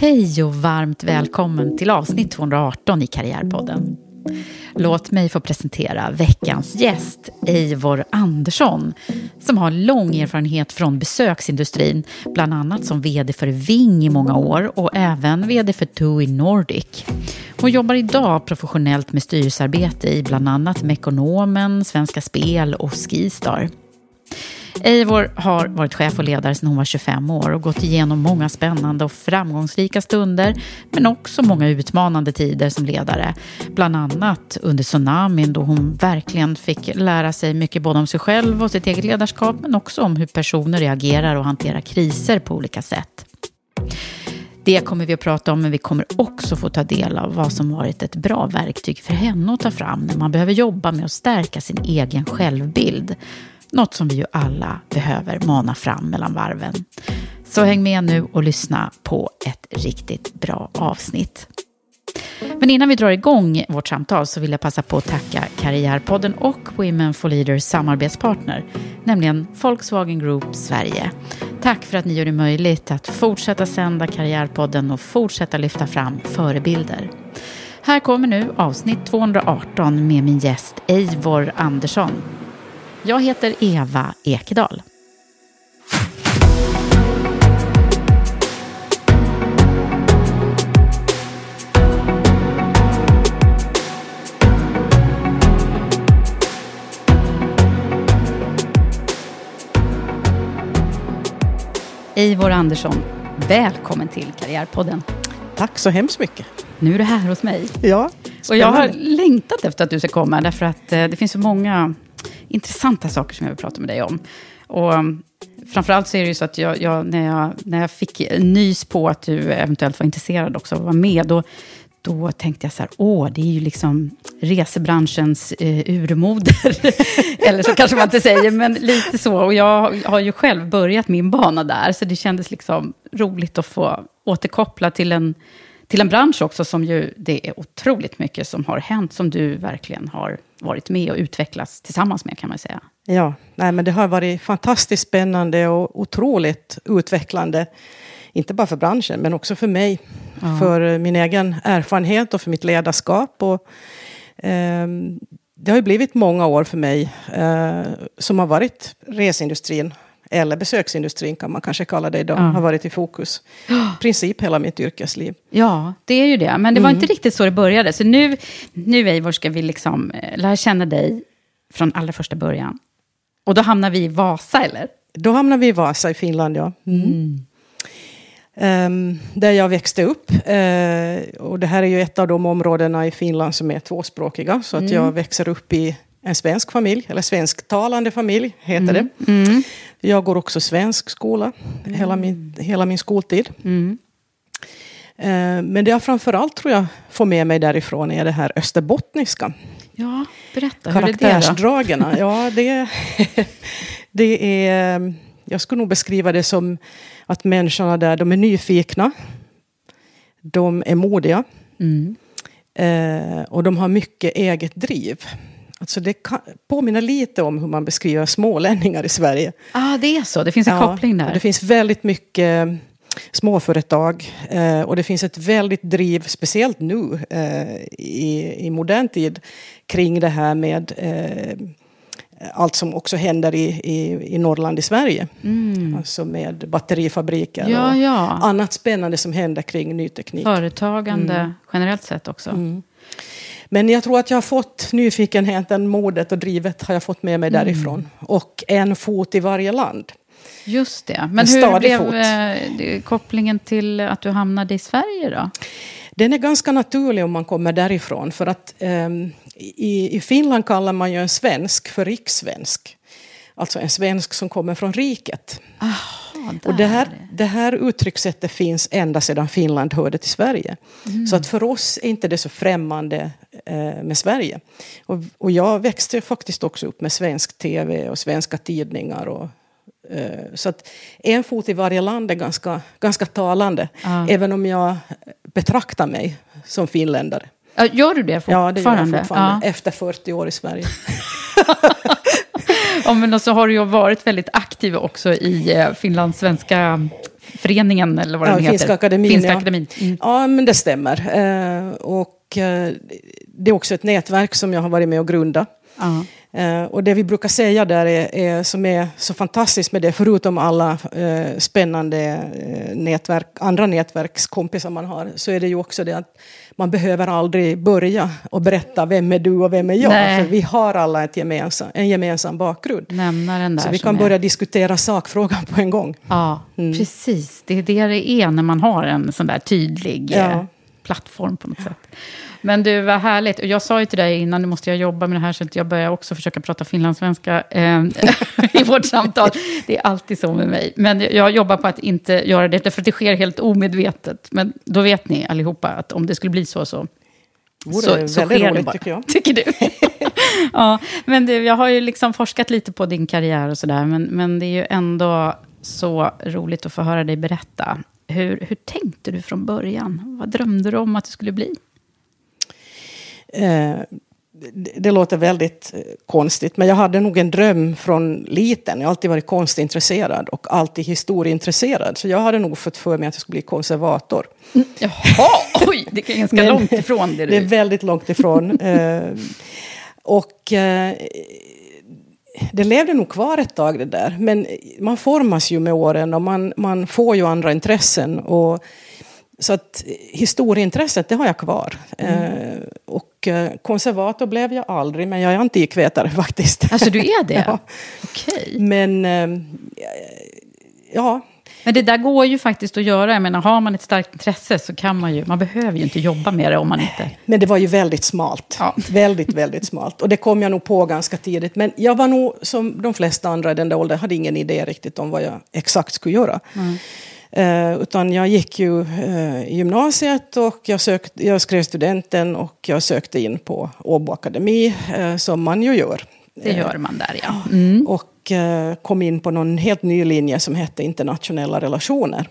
Hej och varmt välkommen till avsnitt 218 i Karriärpodden. Låt mig få presentera veckans gäst, Eivor Andersson, som har lång erfarenhet från besöksindustrin, bland annat som vd för Ving i många år och även vd för TUI Nordic. Hon jobbar idag professionellt med styrelsearbete i bland annat Mekonomen, Svenska Spel och Skistar. Eivor har varit chef och ledare sedan hon var 25 år och gått igenom många spännande och framgångsrika stunder men också många utmanande tider som ledare. Bland annat under tsunamin då hon verkligen fick lära sig mycket både om sig själv och sitt eget ledarskap men också om hur personer reagerar och hanterar kriser på olika sätt. Det kommer vi att prata om, men vi kommer också få ta del av vad som varit ett bra verktyg för henne att ta fram när man behöver jobba med att stärka sin egen självbild. Något som vi ju alla behöver mana fram mellan varven. Så häng med nu och lyssna på ett riktigt bra avsnitt. Men innan vi drar igång vårt samtal så vill jag passa på att tacka Karriärpodden och Women for Leaders samarbetspartner, nämligen Volkswagen Group Sverige. Tack för att ni gör det möjligt att fortsätta sända Karriärpodden och fortsätta lyfta fram förebilder. Här kommer nu avsnitt 218 med min gäst Eivor Andersson. Jag heter Eva Ekedal. Eivor Andersson, välkommen till Karriärpodden. Tack så hemskt mycket. Nu är du här hos mig. Ja, Och jag har spännande. längtat efter att du ska komma, därför att eh, det finns så många intressanta saker som jag vill prata med dig om. Och um, framförallt så är det ju så att jag, jag, när, jag, när jag fick nys på att du eventuellt var intresserad också av att vara med, då, då tänkte jag så här, åh, det är ju liksom resebranschens eh, urmoder. Eller så kanske man inte säger, men lite så. Och jag har ju själv börjat min bana där, så det kändes liksom roligt att få återkoppla till en, till en bransch också, som ju, det är otroligt mycket som har hänt, som du verkligen har varit med och utvecklats tillsammans med, kan man säga. Ja, nej, men det har varit fantastiskt spännande och otroligt utvecklande. Inte bara för branschen, men också för mig. För eh, min egen erfarenhet och för mitt ledarskap. Och, ehm, det har ju blivit många år för mig eh, som har varit resindustrin, eller besöksindustrin kan man kanske kalla det idag, Ja. har varit i fokus. I princip hela mitt yrkesliv. Ja, det är ju det. Men det var inte riktigt så det började. Så nu, nu Eivor, ska vi liksom eh, lära känna dig från allra första början. Och då hamnar vi i Vasa, eller? Då hamnar vi i Vasa i Finland, ja. Mm. Ehm, där jag växte upp. Eh, och det här är ju ett av de områdena i Finland som är tvåspråkiga. Så att jag växer upp i en svensk familj, eller svensktalande familj heter det. Jag går också svensk skola hela, min, hela min skoltid. Eh, men det jag framförallt tror jag får med mig därifrån är det här österbottniska Ja, berätta. Karaktärsdragen. Ja, det, det är... Jag skulle nog beskriva det som att människorna där, de är nyfikna. De är modiga. Mm. Eh, och de har mycket eget driv. Alltså det kan, påminner lite om hur man beskriver smålänningar i Sverige. Ah, det är så, det finns en ja, koppling där. Det finns väldigt mycket småföretag eh, och det finns ett väldigt driv, speciellt nu eh, i, i modern tid, kring det här med eh, allt som också händer i, i, i Norrland i Sverige. Mm. Alltså med batterifabriker ja, och ja. annat spännande som händer kring ny teknik. Företagande mm. generellt sett också. Mm. Men jag tror att jag har fått nyfikenheten, modet och drivet har jag fått med mig mm. därifrån. Och en fot i varje land. Just det. Men hur blev fot. Eh, kopplingen till att du hamnade i Sverige då? Den är ganska naturlig om man kommer därifrån. För att um, i, i Finland kallar man ju en svensk för rikssvensk. Alltså en svensk som kommer från riket. Aha, och det här, det här uttryckssättet finns ända sedan Finland hörde till Sverige. Mm. Så att för oss är inte det så främmande eh, med Sverige. Och, och jag växte faktiskt också upp med svensk tv och svenska tidningar. Och, eh, så att en fot i varje land är ganska, ganska talande. Ah. Även om jag betraktar mig som finländare. Gör du det fortfarande? Ja, det gör jag fortfarande. Ja. Efter 40 år i Sverige. ja, men så har du ju varit väldigt aktiv också i eh, Finlands svenska föreningen, eller vad ja, den heter. Finska akademin. Finska ja. akademin. Mm. Ja, men det stämmer. Eh, och eh, det är också ett nätverk som jag har varit med och grundat. Uh -huh. och det vi brukar säga där är, är, som är så fantastiskt med det, förutom alla uh, spännande uh, nätverk, andra nätverkskompisar man har, så är det ju också det att man behöver aldrig börja och berätta vem är du och vem är jag. Nej. För vi har alla ett gemensam, en gemensam bakgrund. Nämnaren där så vi kan börja är... diskutera sakfrågan på en gång. Ja, mm. precis. Det är det det är när man har en sån där tydlig ja. Eh, plattform på något sätt. Men du, vad härligt. Och jag sa ju till dig innan, nu måste jag jobba med det här, så jag börjar också försöka prata finlandssvenska eh, i vårt samtal. Det är alltid så med mig. Men jag jobbar på att inte göra det, för det sker helt omedvetet. Men då vet ni allihopa att om det skulle bli så, så Oh, så, så sker roligt, bara, tycker jag. Tycker du? ja, men du, jag har ju liksom forskat lite på din karriär och sådär. Men, men det är ju ändå så roligt att få höra dig berätta. Hur, hur tänkte du från början? Vad drömde du om att det skulle bli? Eh, det låter väldigt eh, konstigt, men jag hade nog en dröm från liten. Jag har alltid varit konstintresserad och alltid historieintresserad. Så jag hade nog fått för mig att jag skulle bli konservator. Mm, jaha, oj, det är ganska men, långt ifrån det. Du. Det är väldigt långt ifrån. eh, och eh, det levde nog kvar ett tag det där. Men man formas ju med åren och man, man får ju andra intressen. Och, så att historieintresset, det har jag kvar. Mm. Eh, och eh, konservator blev jag aldrig, men jag är antikvetare faktiskt. Alltså du är det? ja. Okej. Men, eh, ja. Men det där går ju faktiskt att göra. Jag menar, har man ett starkt intresse så kan man ju, man behöver ju inte jobba med det om man inte... Men det var ju väldigt smalt. Ja. Väldigt, väldigt smalt. Och det kom jag nog på ganska tidigt. Men jag var nog, som de flesta andra i den där åldern, hade ingen idé riktigt om vad jag exakt skulle göra. Mm. Eh, utan jag gick ju eh, i gymnasiet och jag, sökte, jag skrev studenten och jag sökte in på Åbo Akademi, eh, som man ju gör. Det gör man där, ja. Mm. Och eh, kom in på någon helt ny linje som hette internationella relationer.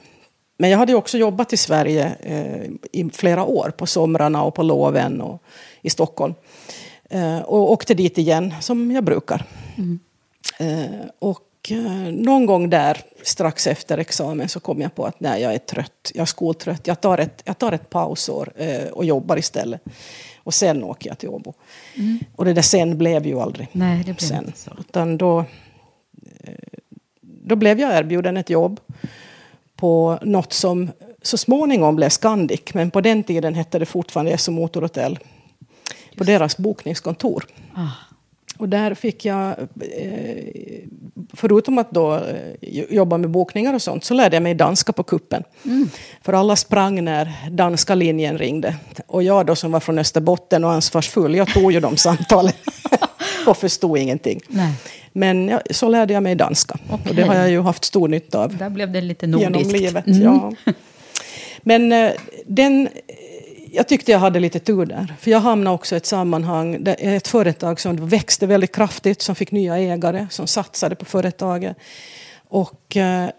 Men jag hade också jobbat i Sverige eh, i flera år, på somrarna och på loven och i Stockholm. Eh, och åkte dit igen, som jag brukar. Mm. och Eh, någon gång där strax efter examen så kom jag på att nej, jag är trött, jag är skoltrött. Jag tar ett, jag tar ett pausår eh, och jobbar istället. Och sen åker jag till Åbo. Mm. Och det där sen blev ju aldrig nej, det blev sen. Inte så. Utan då, eh, då blev jag erbjuden ett jobb på något som så småningom blev Scandic, men på den tiden hette det fortfarande SO Motorhotell. På deras bokningskontor. Ah. Och där fick jag, eh, förutom att då eh, jobba med bokningar och sånt, så lärde jag mig danska på kuppen. Mm. För alla sprang när danska linjen ringde. Och jag då som var från Österbotten och ansvarsfull, jag tog ju de samtalen. och förstod ingenting. Nej. Men ja, så lärde jag mig danska. Okay. Och det har jag ju haft stor nytta av. Där blev det lite nordiskt. Genom livet, mm. ja. Men eh, den jag tyckte jag hade lite tur där. För jag hamnade också i ett sammanhang, där ett företag som växte väldigt kraftigt, som fick nya ägare, som satsade på företaget. Och, eh,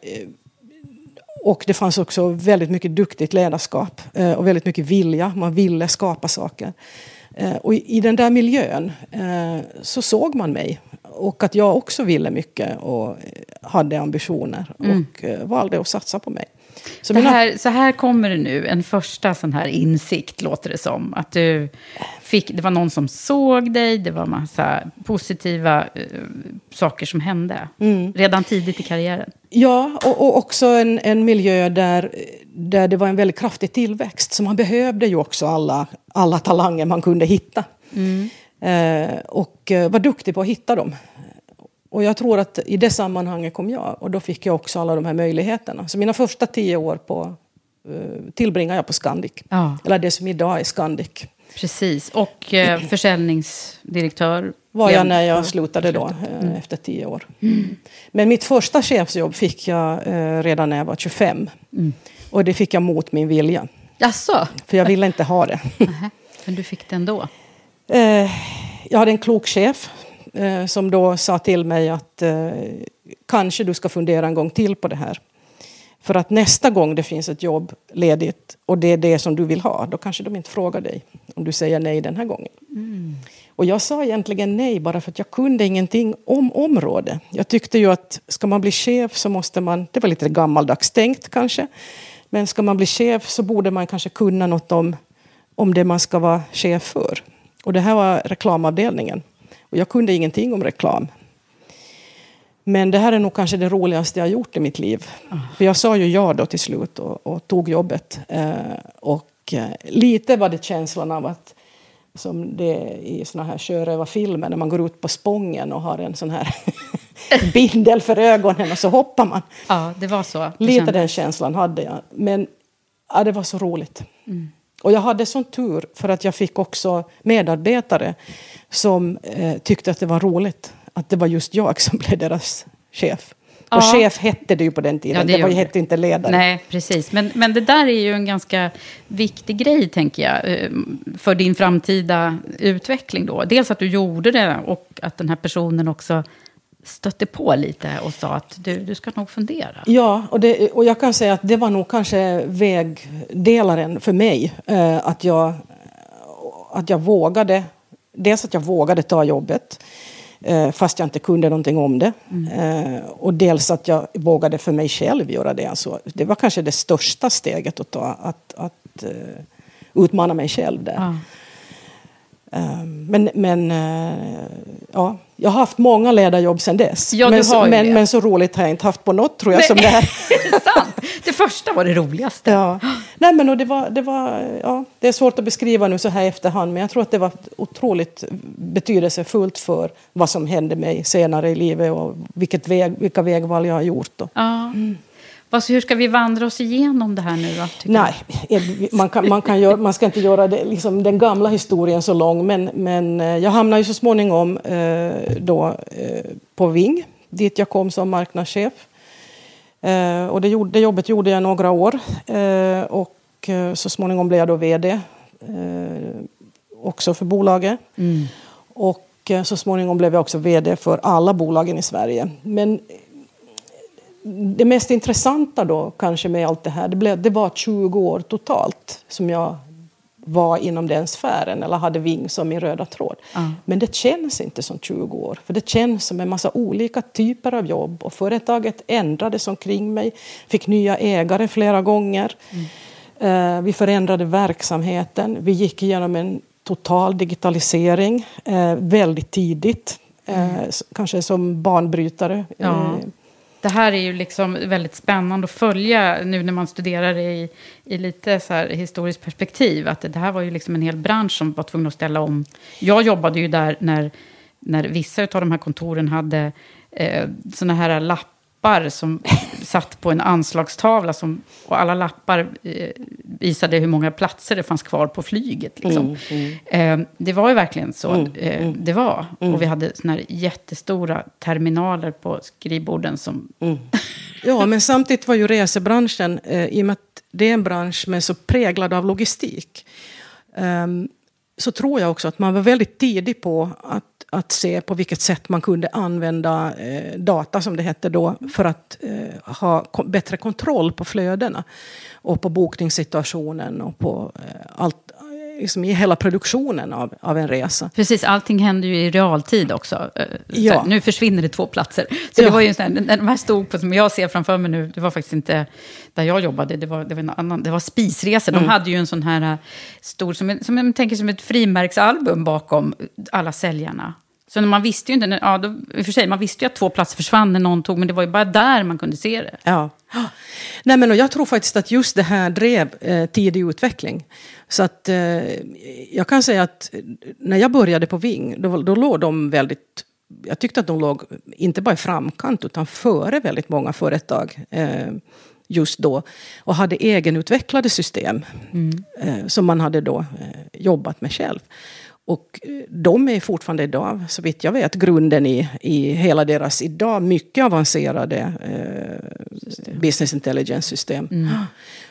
och det fanns också väldigt mycket duktigt ledarskap eh, och väldigt mycket vilja. Man ville skapa saker. Eh, och i, den där miljön så såg man mig. Och att jag också ville mycket och hade ambitioner. Mm. Och eh, valde att satsa på mig. Så mina- här, så här kommer det nu, en första sån här insikt låter det som. Att du fick, det var någon som såg dig, det var massa positiva eh, saker som hände. Mm. Redan tidigt i karriären. Ja, och, och också en, en miljö där, där det var en väldigt kraftig tillväxt. Så man behövde ju också alla, alla talanger man kunde hitta. Eh, och eh, var duktig på att hitta dem. Och jag tror att i det sammanhanget kom jag. Och då fick jag också alla de här möjligheterna. Så mina första tio år på, eh, tillbringade jag på Scandic. Ja. Eller det som idag är Scandic. Precis, och eh, försäljningsdirektör. var jag när jag slutade då, eh, efter tio år. Men mitt första chefsjobb fick jag eh, redan när jag var 25. Och det fick jag mot min vilja. Jaså? För jag ville inte ha det. Men du fick det ändå? Eh, jag hade en klok chef eh, som då sa till mig att eh, kanske du ska fundera en gång till på det här. För att nästa gång det finns ett jobb ledigt och det är det som du vill ha, då kanske de inte frågar dig om du säger nej den här gången. Och jag sa egentligen nej bara för att jag kunde ingenting om området. Jag tyckte ju att ska man bli chef så måste man, det var lite gammaldags tänkt kanske, men ska man bli chef så borde man kanske kunna något om, om det man ska vara chef för. Och det här var reklamavdelningen. Och jag kunde ingenting om reklam. Men det här är nog kanske det roligaste jag har gjort i mitt liv. För jag sa ju ja då till slut och, och tog jobbet. Eh, och eh, lite var det känslan av att som det är i såna här sjörövarfilmer när man går ut på Spången och har en sån här bindel för ögonen och så hoppar man. Ja, det var så. det Lite kändes. den känslan hade jag. Men ja, det var så roligt. Och jag hade sån tur för att jag fick också medarbetare som eh, tyckte att det var roligt att det var just jag som blev deras chef. Och Ja. chef hette det ju på den tiden, Ja, det det, var, hette inte ledare. Nej, precis. Men, men det där är ju en ganska viktig grej, tänker jag, eh, för din framtida utveckling då. Dels att du gjorde det och att den här personen också stötte på lite och sa att du, du ska nog fundera. Ja, och, det, och jag kan säga att det var nog kanske vägdelaren för mig. Eh, att, jag, att jag vågade, dels att jag vågade ta jobbet. Eh, fast jag inte kunde någonting om det. Eh, och dels att jag vågade för mig själv göra det. Alltså, det var kanske det största steget att ta. Att, att eh, utmana mig själv där. Ja. Eh, Men, men eh, ja, jag har haft många ledarjobb sedan dess. Ja, men, så- men, men så roligt har jag inte haft på något tror jag som det här. Är det sant? Det första var det roligaste. Ja. Nej, men och det, var, det, var, ja, det är svårt att beskriva nu så här i efterhand men jag tror att det var otroligt betydelsefullt för vad som hände mig senare i livet och vilket väg, vilka vägval jag har gjort. Då. Ja. Vad- så hur ska vi vandra oss igenom det här nu då? Nej, man, kan, man, kan göra, man ska inte göra det, liksom, den gamla historien så lång men, men eh, jag hamnade ju så småningom eh, då, eh, på Ving dit jag kom som marknadschef. Eh, och det, gjorde, det jobbet gjorde jag några år eh, och eh, så småningom blev jag då vd också för bolaget. Och eh, så småningom blev jag också vd för alla bolagen i Sverige. Men det mest intressanta då kanske med allt det här, det, blev, det var 20 år totalt som jag var inom den sfären eller hade Ving som min röda tråd. Men det känns inte som 20 år, för det känns som en massa olika typer av jobb och företaget ändrades omkring mig, fick nya ägare flera gånger. Eh, vi förändrade verksamheten, vi gick igenom en total digitalisering eh, väldigt tidigt, eh, s- kanske som banbrytare. Ja. Det här är ju liksom väldigt spännande att följa nu när man studerar det i, i lite så här historiskt perspektiv. Att det, det här var ju liksom en hel bransch som var tvungen att ställa om. Jag jobbade ju där när, när vissa av de här kontoren hade eh, såna här lappar som satt på en anslagstavla. Som, och alla lappar eh, visade hur många platser det fanns kvar på flyget. Liksom. Eh, det var ju verkligen så eh, det var. Och vi hade såna här jättestora terminaler på skrivborden som... Ja, men samtidigt var ju resebranschen, eh, i och med att det är en bransch med så präglad av logistik, ehm, så tror jag också att man var väldigt tidig på att, att se på vilket sätt man kunde använda eh, data, som det hette då, för att eh, ha bättre kontroll på flödena och på bokningssituationen och på eh, allt, liksom i hela produktionen av, av en resa. Precis, allting händer ju i realtid också. Eh, Ja. Nu försvinner det två platser. Så det Ja. var ju sån när de här stod på, som jag ser framför mig nu, det var faktiskt inte där jag jobbade, det var, det var en annan, det var spisresor. Mm. De hade ju en sån här eh, stor, som, en, som jag tänker som ett frimärksalbum bakom alla säljarna. Så när man visste ju inte, ja, då, i och för sig, man visste ju att två platser försvann när någon tog, men det var ju bara där man kunde se det. Ja. Nej, men och jag tror faktiskt att just det här drev eh, tidig utveckling. Så att eh, jag kan säga att när jag började på Ving, då, då låg de väldigt... Jag tyckte att de låg inte bara i framkant utan före väldigt många företag eh, just då. Och hade egenutvecklade system eh, som man hade då eh, jobbat med själv. Och eh, de är fortfarande idag, så vitt jag vet, grunden i, i hela deras idag mycket avancerade eh, business intelligence-system.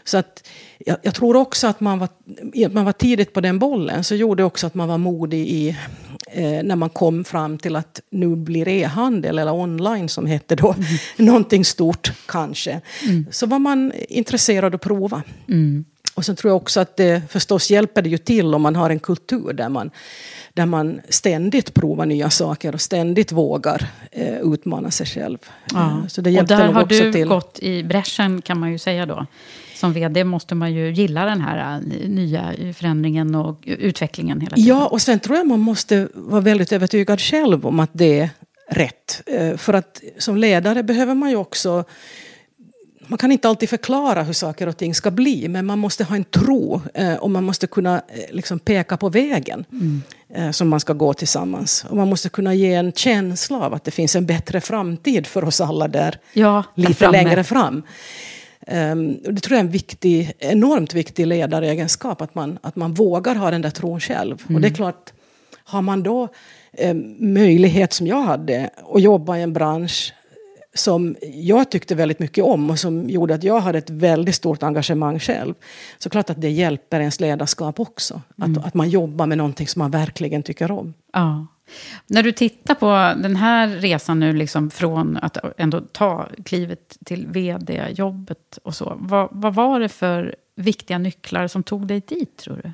Så att jag, jag tror också att man var, att man var tidigt på den bollen så gjorde också att man var modig i eh, när man kom fram till att nu blir e-handel eller online som hette då någonting stort kanske. Så var man intresserad att prova. Och sen tror jag också att det förstås hjälper det ju till om man har en kultur där man, där man ständigt provar nya saker och ständigt vågar eh, utmana sig själv. Eh, Så det och hjälpte där nog har också du till. gått i bräschen kan man ju säga då. Som vd måste man ju gilla den här eh, nya förändringen och utvecklingen hela tiden. Ja, och sen tror jag man måste vara väldigt övertygad själv om att det är rätt. Eh, För att som ledare behöver man ju också man kan inte alltid förklara hur saker och ting ska bli, men man måste ha en tro eh, och man måste kunna eh, liksom peka på vägen eh, som man ska gå tillsammans. Och man måste kunna ge en känsla av att det finns en bättre framtid för oss alla där Ja, lite framme. längre fram. Och det tror jag är en viktig, enormt viktig ledaregenskap, att man, att man vågar ha den där tron själv. Och det är klart, har man då eh, möjlighet som jag hade att jobba i en bransch som jag tyckte väldigt mycket om och som gjorde att jag hade ett väldigt stort engagemang själv. Så klart att det hjälper ens ledarskap också. Att, att man jobbar med någonting som man verkligen tycker om. Ja. När du tittar på den här resan nu, liksom från att ändå ta klivet till vd-jobbet och så. Vad, vad var det för viktiga nycklar som tog dig dit, tror du?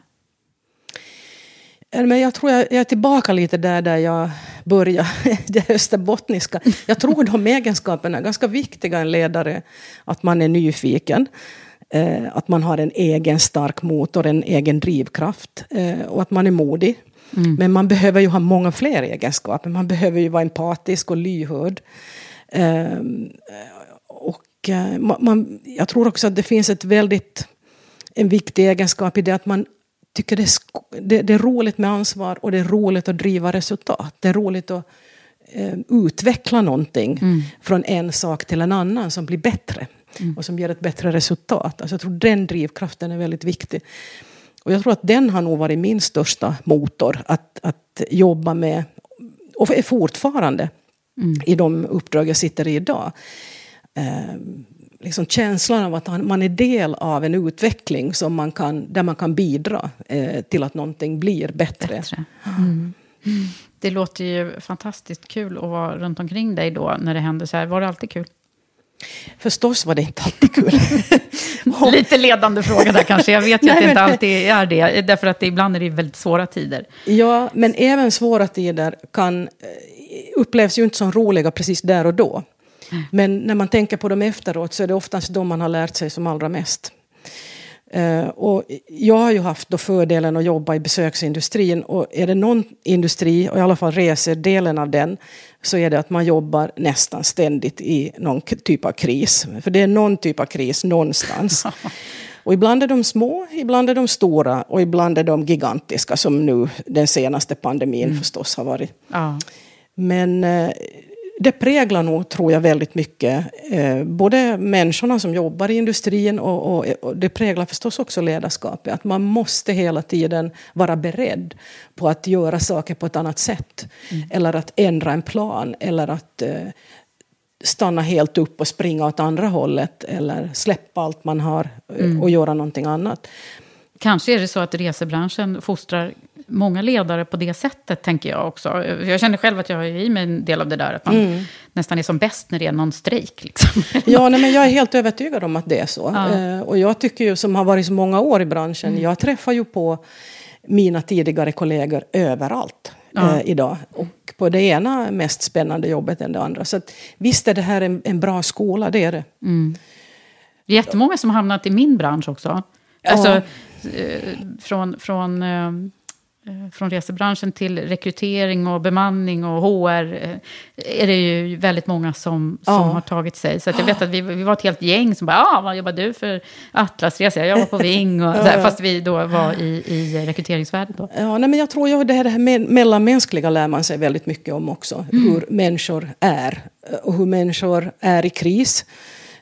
Men jag tror jag, jag är tillbaka lite där, där jag började, det österbottniska. Jag tror de egenskaperna är ganska viktiga en ledare. Att man är nyfiken, eh, att man har en egen stark motor, en egen drivkraft eh, och att man är modig. Men man behöver ju ha många fler egenskaper. Man behöver ju vara empatisk och lyhörd. Eh, och man, man, jag tror också att det finns ett väldigt, en viktig egenskap i det att man tycker det är, det, det är roligt med ansvar och det är roligt att driva resultat. Det är roligt att eh, utveckla någonting från en sak till en annan som blir bättre och som ger ett bättre resultat. Alltså jag tror den drivkraften är väldigt viktig. Och jag tror att den har nog varit min största motor att, att jobba med, och är fortfarande i de uppdrag jag sitter i idag. Liksom känslan av att man är del av en utveckling som man kan, där man kan bidra eh, till att någonting blir bättre. Bättre. Mm. Det låter ju fantastiskt kul att vara runt omkring dig då, när det händer så här. Var det alltid kul? Förstås var det inte alltid kul. Lite ledande fråga där kanske. Jag vet ju Nej, att det inte alltid är det. Därför att det, ibland är det väldigt svåra tider. Ja, men även svåra tider kan, eh, upplevs ju inte som roliga precis där och då. Men när man tänker på dem efteråt så är det oftast då man har lärt sig som allra mest. Eh, och jag har ju haft då fördelen att jobba i besöksindustrin och är det någon industri, och i alla fall reserdelen av den, så är det att man jobbar nästan ständigt i någon typ av kris. För det är någon typ av kris någonstans. Och ibland är de små, ibland är de stora och ibland är de gigantiska som nu den senaste pandemin förstås har varit. Ja. Men eh, det präglar nog, tror jag, väldigt mycket eh, både människorna som jobbar i industrin och, och, och det präglar förstås också ledarskapet. Att man måste hela tiden vara beredd på att göra saker på ett annat sätt. Eller att ändra en plan eller att eh, stanna helt upp och springa åt andra hållet eller släppa allt man har eh, och göra någonting annat. Kanske är det så att resebranschen fostrar många ledare på det sättet, tänker jag också. Jag känner själv att jag har i mig en del av det där, att man Mm. nästan är som bäst när det är någon strejk. Liksom. Ja, nej, men jag är helt övertygad om att det är så. Ja. Eh, och jag tycker ju, som har varit så många år i branschen, jag träffar ju på mina tidigare kollegor överallt Ja. eh, idag. Och på det ena mest spännande jobbet än det andra. Så att, visst är det här en, en bra skola, det är det. Det är jättemånga som har hamnat i min bransch också. Alltså, eh, från, från, eh, från resebranschen till rekrytering och bemanning och HR eh, är det ju väldigt många som, som Ja. har tagit sig. Så jag vet att vi, vi var ett helt gäng som bara, ah, vad jobbar du för Atlasresa? Jag jobbar på Ving. Och, här, fast vi då var i, i rekryteringsvärdet då. Ja, nej, men jag tror ju det här, det här me- mellanmänskliga lär man sig väldigt mycket om också. Hur människor är eh, och hur människor är i kris.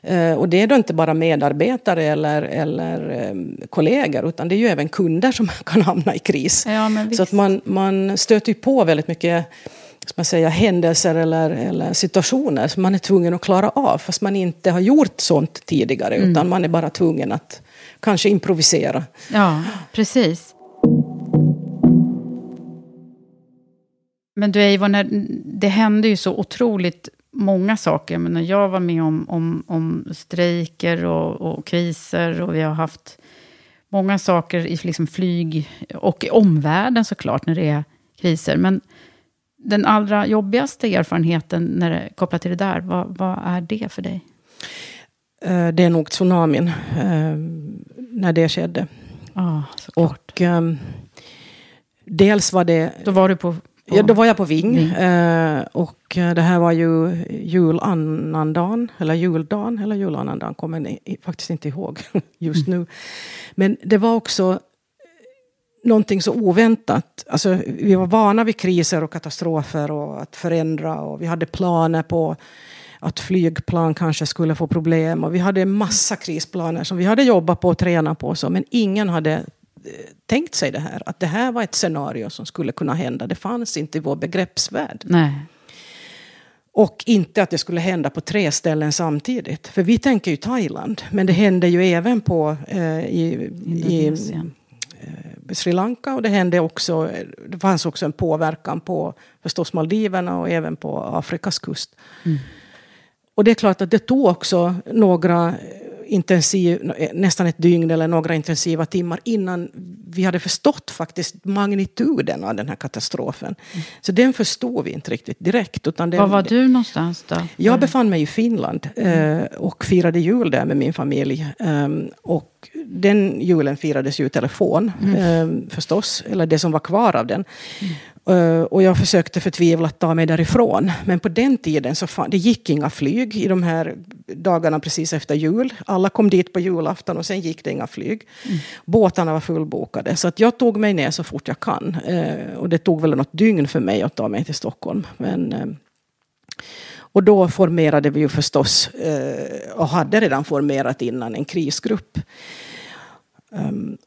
Eh, Och det är då inte bara medarbetare eller, eller eh, kollegor utan det är ju även kunder som kan hamna i kris. Ja, Så att man, man stöter ju på väldigt mycket ska man säga, händelser eller, eller situationer som man är tvungen att klara av fast man inte har gjort sånt tidigare utan man är bara tvungen att kanske improvisera. Ja, precis. Men du Eivor, det hände ju så otroligt många saker. Men när jag var med om, om, om strejker och, och kriser och vi har haft många saker i liksom flyg och i omvärlden såklart när det är kriser. Men den allra jobbigaste erfarenheten när det kopplat till det där, vad, vad är det för dig? Eh, Det är nog tsunamin eh, när det skedde. Ja, såklart. Och ehm, dels var det... Då var du på... Ja, då var jag på Ving. Eh, och eh, det här var ju julannandagen, eller juldagen, eller julannandagen, kommer jag i- faktiskt inte ihåg just nu. Men det var också någonting så oväntat. Alltså, vi var vana vid kriser och katastrofer och att förändra och vi hade planer på att flygplan kanske skulle få problem och vi hade en massa krisplaner som vi hade jobbat på och tränat på. Så, men ingen hade eh, tänkt sig det här, att det här var ett scenario som skulle kunna hända. Det fanns inte i vår begreppsvärld. Nej. Och inte att det skulle hända på tre ställen samtidigt. För vi tänker ju Thailand, men det hände ju även på, eh, i, i Indonesien. Sri Lanka och det hände också, det fanns också en påverkan på förstås Maldiverna och även på Afrikas kust. Och det är klart att det tog också några intensiv, nästan ett dygn eller några intensiva timmar innan vi hade förstått faktiskt magnituden av den här katastrofen. Så den förstod vi inte riktigt direkt. Utan den, Var var du någonstans då? jag befann mig i Finland eh, och firade jul där med min familj. Ehm, och den julen firades ju i telefon ehm, förstås, eller det som var kvar av den. Eh, och jag försökte förtvivlat ta mig därifrån. Men på den tiden så fan, det gick inga flyg i de här dagarna precis efter jul. Alla kom dit på julafton och sen gick det inga flyg. Båtarna var fullbokade. Så att jag tog mig ner så fort jag kan. Eh, och det tog väl något dygn för mig att ta mig till Stockholm. Men, eh, och då formerade vi ju förstås, och hade redan formerat innan, en krisgrupp. Um,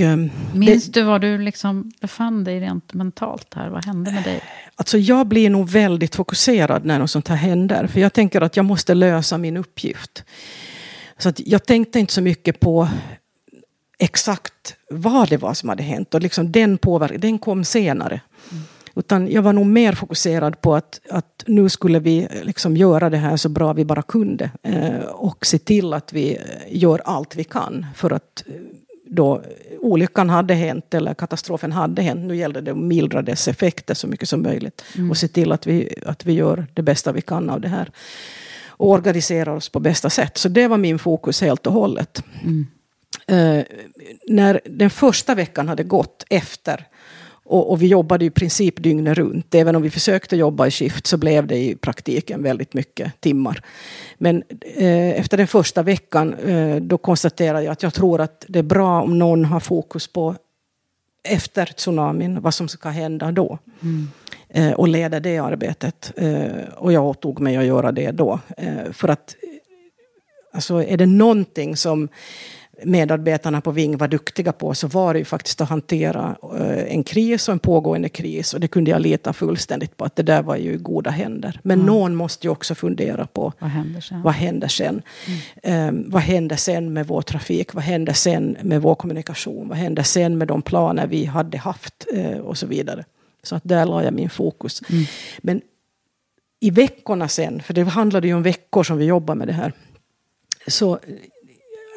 och um, Minns det, du var du liksom befann dig rent mentalt här? Vad hände med dig? alltså jag blir nog väldigt fokuserad när något sånt här händer. För jag tänker att jag måste lösa min uppgift. Så att jag tänkte inte så mycket på exakt vad det var som hade hänt. Och liksom den, påverkan, den kom senare. Utan jag var nog mer fokuserad på att, att nu skulle vi liksom göra det här så bra vi bara kunde. Eh, och se till att vi eh, gör allt vi kan för att eh, då olyckan hade hänt eller katastrofen hade hänt. Nu gällde det att mildra dess effekter så mycket som möjligt. Och se till att vi, att vi gör det bästa vi kan av det här. Och organisera oss på bästa sätt. Så det var min fokus helt och hållet. Eh, när den första veckan hade gått efter och, och vi jobbade i princip dygnet runt. Även om vi försökte jobba i skift så blev det i praktiken väldigt mycket timmar. Men eh, efter den första veckan eh, då konstaterade jag att jag tror att det är bra om någon har fokus på efter tsunamin, vad som ska hända då. Eh, och leda det arbetet. Eh, och jag åtog mig att göra det då. Eh, för att alltså, är det någonting som medarbetarna på Ving var duktiga på så var det ju faktiskt att hantera eh, en kris och en pågående kris. Och det kunde jag lita fullständigt på att det där var ju i goda händer. Men någon måste ju också fundera på Vad händer sen? vad händer sen? Eh, vad händer sen med vår trafik? Vad händer sen med vår kommunikation? Vad händer sen med de planer vi hade haft? Eh, och så vidare. Så att där la jag min fokus. Men i veckorna sen, för det handlade ju om veckor som vi jobbar med det här. Så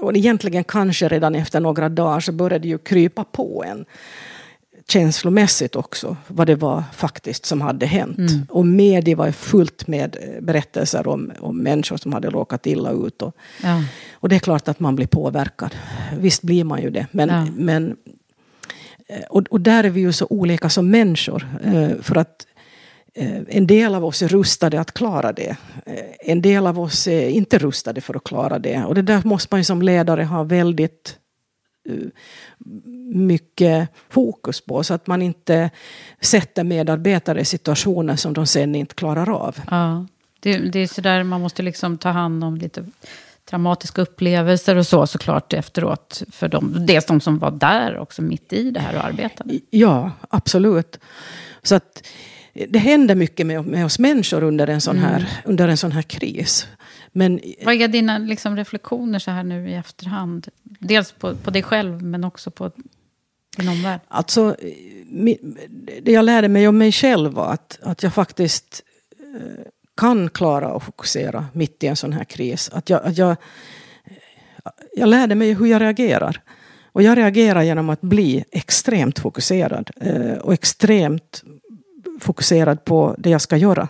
och egentligen kanske redan efter några dagar så började det ju krypa på en känslomässigt också vad det var faktiskt som hade hänt. Mm. Och media var fullt med eh, berättelser om, om människor som hade råkat illa ut. Och, ja. och det är klart att man blir påverkad. Visst blir man ju det. Men, ja. men, eh, och, och där är vi ju så olika som människor. Eh, för att en del av oss är rustade att klara det. En del av oss är inte rustade för att klara det. Och det där måste man ju som ledare ha väldigt mycket fokus på så att man inte sätter medarbetare i situationer som de sen inte klarar av. Ja, det, det är sådär man måste liksom ta hand om lite traumatiska upplevelser och så såklart efteråt. För dem, dels de som var där också mitt i det här och arbetade. Ja, absolut. Så att det händer mycket med, med oss människor under en sån här, mm. under en sån här kris. Men, Vad är dina liksom, reflektioner så här nu i efterhand? Dels på, på dig själv men också på din omvärld. Alltså, det jag lärde mig om mig själv var att, att jag faktiskt eh, kan klara att fokusera mitt i en sån här kris. Att jag, att jag, jag lärde mig hur jag reagerar. Och jag reagerar genom att bli extremt fokuserad. Eh, och extremt fokuserad på det jag ska göra.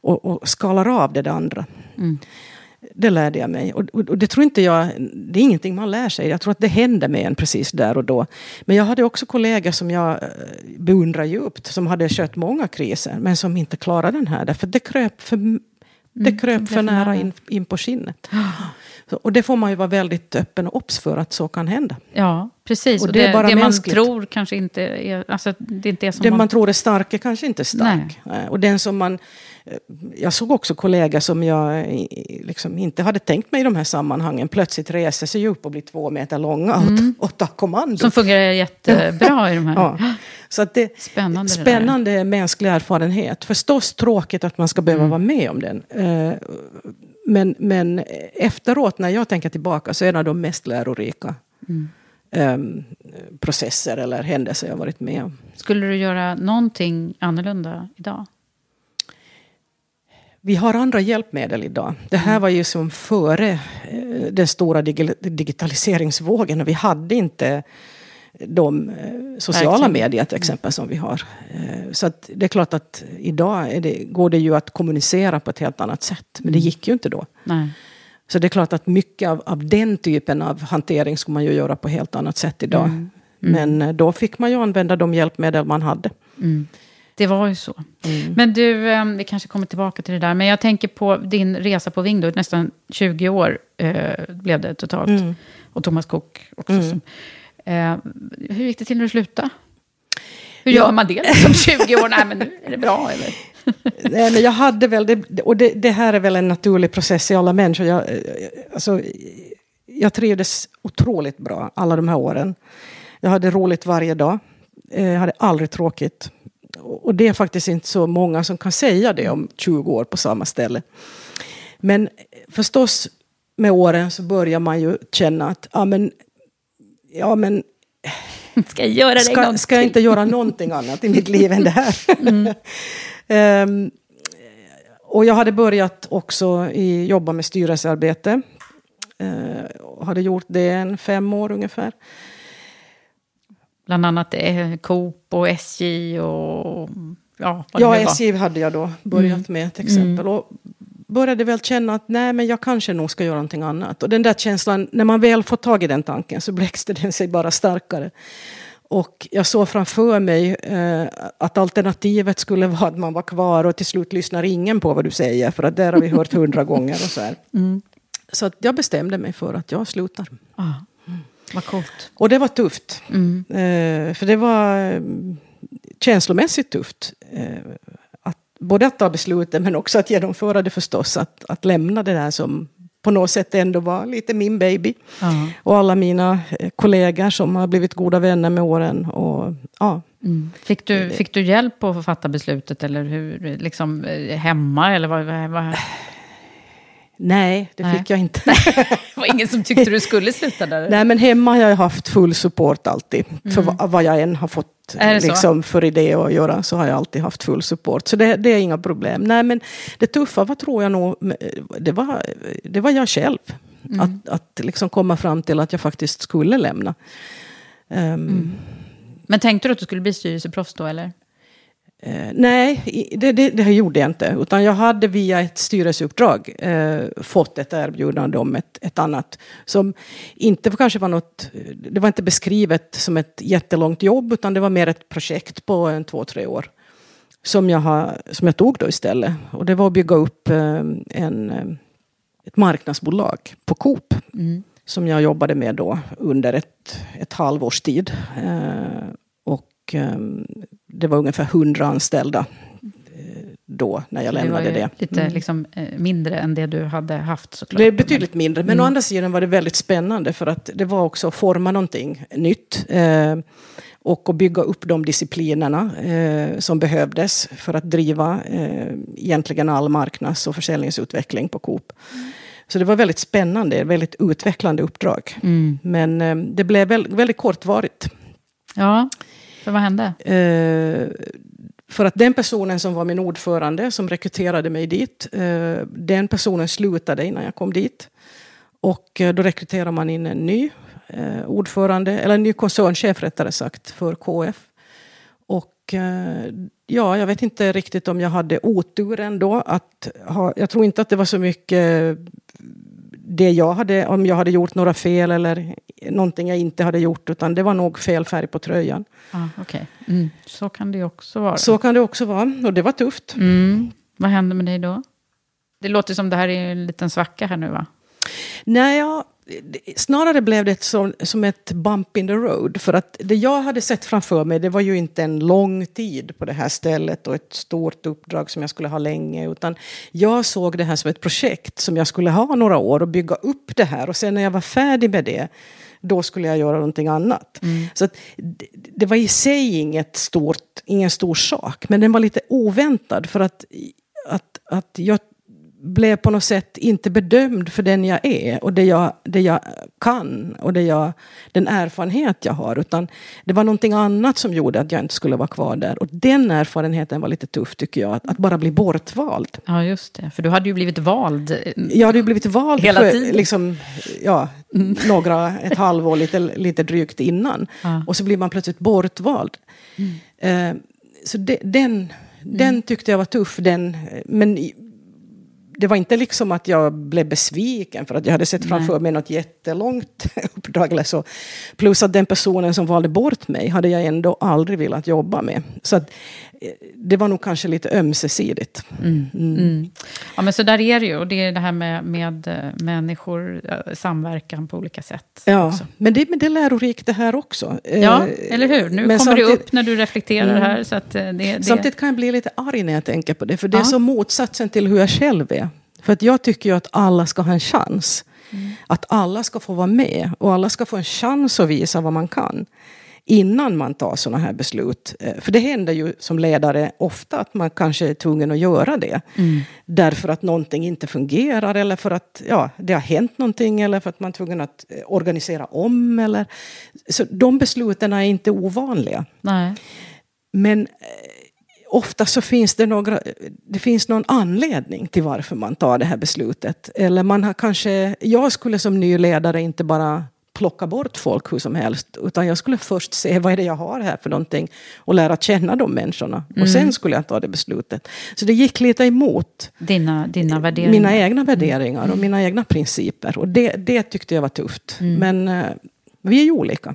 Och, och skalar av det, det andra. Mm. Det lärde jag mig. Och, och, det tror inte jag, det är ingenting man lär sig. Jag tror att det händer med en precis där och då. Men jag hade också kollegor som jag eh, beundrar djupt, som hade skött många kriser, men som inte klarade den här. Därför det kröp för, det mm, kröp mm, för nära in, in på skinnet. Och det får man ju vara väldigt öppen och obs för att så kan hända. Ja, precis. Och, och det, det, det man tror kanske inte är... Alltså, det, är inte som det man... man tror är stark är kanske inte stark. Nej. Och den som man Eh, jag såg också kollegor som jag eh, liksom inte hade tänkt mig i de här sammanhangen plötsligt reser sig upp och blir två meter långa mm. och, och tar kommando. Som fungerar jättebra i de här. Ja. Så att det, spännande spännande det mänsklig erfarenhet. Förstås tråkigt att man ska behöva mm. vara med om den. Men, men efteråt när jag tänker tillbaka så är det en av de mest lärorika mm. um, processer eller händelser jag varit med om. Skulle du göra någonting annorlunda idag? Vi har andra hjälpmedel idag. Det här var ju som före eh, den stora digitaliseringsvågen och vi hade inte de eh, sociala medier till exempel som vi har. Eh, så det är klart att idag det, går det ju att kommunicera på ett helt annat sätt. Men det mm. gick ju inte då. Nej. Så det är klart att mycket av, av den typen av hantering skulle man ju göra på helt annat sätt idag. Mm. Mm. Men då fick man ju använda de hjälpmedel man hade. Mm. Det var ju så. Mm. Men du, vi kanske kommer tillbaka till det där. Men jag tänker på din resa på Ving, nästan 20 år eh, blev det totalt. Mm. Och Thomas Cook också. Mm. Eh, hur gick det till när du slutade? Hur ja. gör man det som 20 år? Nej, men nu är det bra, eller? Nej, men jag hade väl, det, och det, det, här är väl en naturlig process i alla människor. Jag, eh, alltså, jag trivdes otroligt bra alla de här åren. Jag hade roligt varje dag. Eh, jag hade aldrig tråkigt. Och det är faktiskt inte så många som kan säga det om 20 år på samma ställe. Men förstås med åren så börjar man ju känna att ja men, ja, men Ska jag göra det ska, ska jag inte göra någonting annat i mitt liv än det här? Mm. um, och jag hade börjat också i, jobba med styrelsearbete. Uh, hade gjort det en fem år ungefär. Bland annat eh, Coop och SJ och ja, Ja, SJ hade jag då börjat mm. med till exempel. Mm. Och började väl känna att nej, men jag kanske nog ska göra någonting annat. Och den där känslan, när man väl får tag i den tanken så bläckste den sig bara starkare. Och jag såg framför mig eh, att alternativet skulle vara att man var kvar och till slut lyssnar ingen på vad du säger. För att där har vi hört hundra gånger och så. Mm. Så att jag bestämde mig för att jag slutar. Ah. Vad coolt. Och det var tufft. Mm. Eh, för det var eh, känslomässigt tufft. Både att ta beslutet men också att genomföra det förstås. Att, att lämna det där som på något sätt ändå var lite min baby. Uh Och alla mina eh, kollegor som har blivit goda vänner med åren. Och, ja. Mm. Fick, du, fick du hjälp att fatta beslutet eller hur, liksom, eh, hemma? Eller vad, vad? Nej, det Nej. fick jag inte. det var ingen som tyckte du skulle sluta där? Nej, men hemma har jag haft full support alltid. Mm. För vad jag än har fått liksom, för idé att göra så har jag alltid haft full support. Så det, det, är inga problem. Nej, men det tuffa var tror jag nog, det var, det var jag själv. Mm. Att, att liksom komma fram till att jag faktiskt skulle lämna. Um, mm. Men tänkte du att du skulle bli styrelseproffs då eller? Eh, nej, det, det, det, gjorde jag inte. Utan jag hade via ett styrelseuppdrag eh, fått ett erbjudande om ett, ett annat. Som inte kanske var något, det var inte beskrivet som ett jättelångt jobb utan det var mer ett projekt på en två, tre år. Som jag, har, som jag tog då istället. Och det var att bygga upp eh, en, eh, ett marknadsbolag på Coop. Mm. Som jag jobbade med då under ett, ett halvårs tid. Eh, och ehm, det var ungefär 100 anställda eh, då, när jag lämnade det. Var det. lite mm. liksom, eh, mindre än det du hade haft såklart. Det är betydligt mindre, men mm. å andra sidan var det väldigt spännande för att det var också att forma någonting nytt. Eh, och att bygga upp de disciplinerna eh, som behövdes för att driva eh, egentligen all marknads och försäljningsutveckling på Coop. Mm. Så det var väldigt spännande, väldigt utvecklande uppdrag. Mm. Men eh, det blev väldigt, väldigt kortvarigt. Ja. För vad hände? Eh, för att den personen som var min ordförande, som rekryterade mig dit, eh, den personen slutade innan jag kom dit. Och eh, då rekryterar man in en ny eh, ordförande, eller en ny koncernchef rättare sagt, för KF. Och eh, ja, jag vet inte riktigt om jag hade otur ändå. Att ha, jag tror inte att det var så mycket det jag hade, om jag hade gjort några fel eller någonting jag inte hade gjort, utan det var nog fel färg på tröjan. Ah, okay. Mm. Så kan det också vara. Så kan det också vara, och det var tufft. Mm. Vad hände med dig då? Det låter som det här är en liten svacka här nu va? Nej, jag snarare blev det som, som ett bump in the road. För att det jag hade sett framför mig, det var ju inte en lång tid på det här stället och ett stort uppdrag som jag skulle ha länge. Utan jag såg det här som ett projekt som jag skulle ha några år och bygga upp det här. Och sen när jag var färdig med det, då skulle jag göra någonting annat. Mm. Så att, det, det var i sig inget stort, ingen stor sak, men den var lite oväntad. För att, att, att jag blev på något sätt inte bedömd för den jag är och det jag, det jag kan och det jag, den erfarenhet jag har. Utan det var någonting annat som gjorde att jag inte skulle vara kvar där. Och den erfarenheten var lite tuff tycker jag, att, att bara bli bortvald. Ja, just det. För du hade ju blivit vald. Jag hade ju blivit vald hela för, tiden. Liksom, ja, mm. några, ett halvår lite, lite drygt innan. Ja. Och så blir man plötsligt bortvald. Mm. Eh, så de, den, den mm. tyckte jag var tuff. Den, men det var inte liksom att jag blev besviken för att jag hade sett framför Nej. mig något jättelångt uppdrag eller så. Plus att den personen som valde bort mig hade jag ändå aldrig velat jobba med. Så att, det var nog kanske lite ömsesidigt. Mm. Mm. Mm. Ja, men så där är det ju. Och det är det här med, med eh, människor, eh, samverkan på olika sätt. Ja, men det, men det är lärorikt det här också. Ja, eller hur? Nu men kommer det upp när du reflekterar mm. här. Så det, det... Samtidigt kan jag bli lite arg när jag tänker på det. För det är så motsatsen till hur jag själv är. För att jag tycker ju att alla ska ha en chans. Mm. Att alla ska få vara med och alla ska få en chans att visa vad man kan. Innan man tar sådana här beslut. Eh, för det händer ju som ledare ofta att man kanske är tvungen att göra det. Mm. Därför att någonting inte fungerar eller för att ja, det har hänt någonting eller för att man är tvungen att eh, organisera om. Eller, så de besluten är inte ovanliga. Nej. Men eh, ofta så finns det, några, det finns någon anledning till varför man tar det här beslutet. Eller man har kanske, jag skulle som ny ledare inte bara plocka bort folk hur som helst. Utan jag skulle först se vad är det jag har här för någonting. Och lära känna de människorna. Mm. Och sen skulle jag ta det beslutet. Så det gick lite emot dina, dina värderingar. mina egna värderingar och mina egna principer. Och det, det tyckte jag var tufft. Mm. Men uh, vi är ju olika.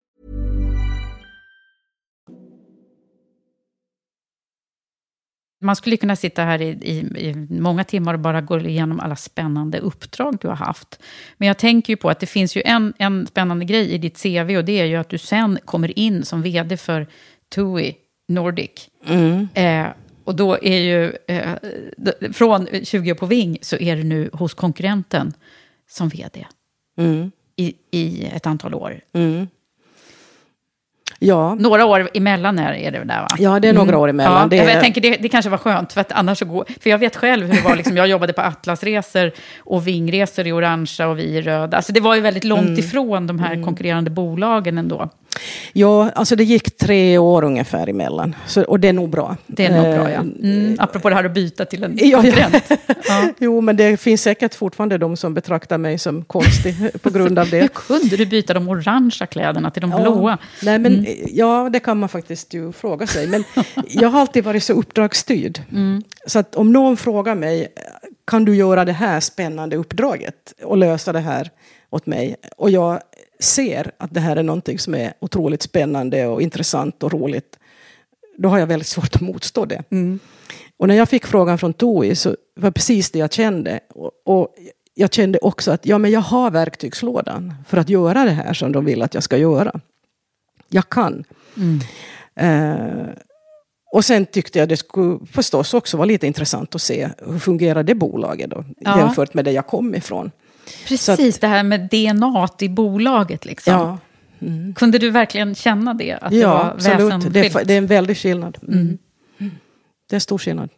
Man skulle kunna sitta här i, i, i, många timmar och bara gå igenom alla spännande uppdrag du har haft. Men jag tänker ju på att det finns ju en, en spännande grej i ditt CV och det är ju att du sen kommer in som vd för TUI Nordic. Mm. Eh, och då är ju, eh, från 20 år på Ving så är du nu hos konkurrenten som vd. Mm. I, I ett antal år. Mm. Ja. Några år emellan är, är det där va? Ja, det är några år emellan. Ja, det Jag är... tänker det, det kanske var skönt, för att annars så går... För jag vet själv hur det var, liksom, jag jobbade på Atlasresor och Vingresor i orangea och vi i röda. Alltså det var ju väldigt långt Mm. ifrån de här konkurrerande bolagen ändå. Ja, alltså det gick tre år ungefär emellan. Så, och det är nog bra. Det är nog bra, ja. Eh, Mm, apropå det här att byta till en Ja, konkurrent. Ja. Jo, men det finns säkert fortfarande de som betraktar mig som konstig på grund av Hur det. kunde du byta de orangea kläderna till de Ja. blåa? Nej, men, Mm. Ja, det kan man faktiskt ju fråga sig. Men jag har alltid varit så uppdragsstyrd. Mm. Så att om någon frågar mig, kan du göra det här spännande uppdraget och lösa det här åt mig? Och jag ser att det här är någonting som är otroligt spännande och intressant och roligt. Då har jag väldigt svårt att motstå det. Och när jag fick frågan från TOI så var det precis det jag kände. Och, och jag kände också att ja, men jag har verktygslådan för att göra det här som de vill att jag ska göra. Jag kan. Eh, och sen tyckte jag det skulle förstås också vara lite intressant att se hur fungerar det bolaget då, Ja. jämfört med det jag kom ifrån. Precis, det här med DNA i bolaget. Liksom. Ja, Kunde du verkligen känna det? Att det ja var absolut. Det är, det är en väldig skillnad. Mm. Det är stor skillnad.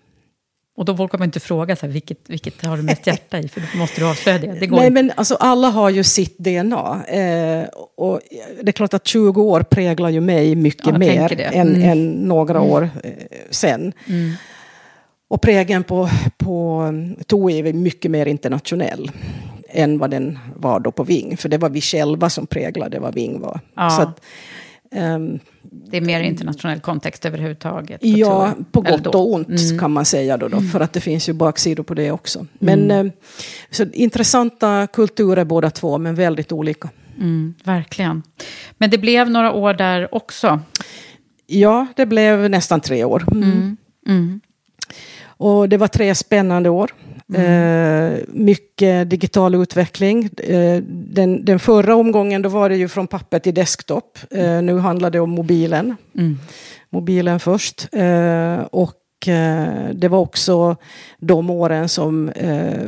Och då vågar man inte fråga så här, vilket, vilket har du mest hjärta i, för då måste du avslöja det. Det går Nej, inte. men alltså, alla har ju sitt DNA. Eh, och det är klart att 20 år präglar ju mig mycket Ja, mer det. än, Mm. än några år eh, sen. Och prägen på, på TOI är mycket mer internationell än vad den var då på Ving. För det var vi själva som präglade vad Ving var. Ja. Så att, ehm, Det är mer internationell kontext överhuvudtaget. på Ja, tour. på gott. Mm. och ont kan man säga då, då för att det finns ju baksidor på det också. Men eh, så intressanta kulturer båda två, men väldigt olika. Mm, verkligen. Men det blev några år där också. Ja, det blev nästan tre år. Mm. Mm. Och det var tre spännande år. Eh, mycket digital utveckling. Eh, den, den förra omgången då var det ju från papper till desktop. Eh, nu handlar det om mobilen. Mm. Mobilen först. Eh, och eh, det var också de åren som eh,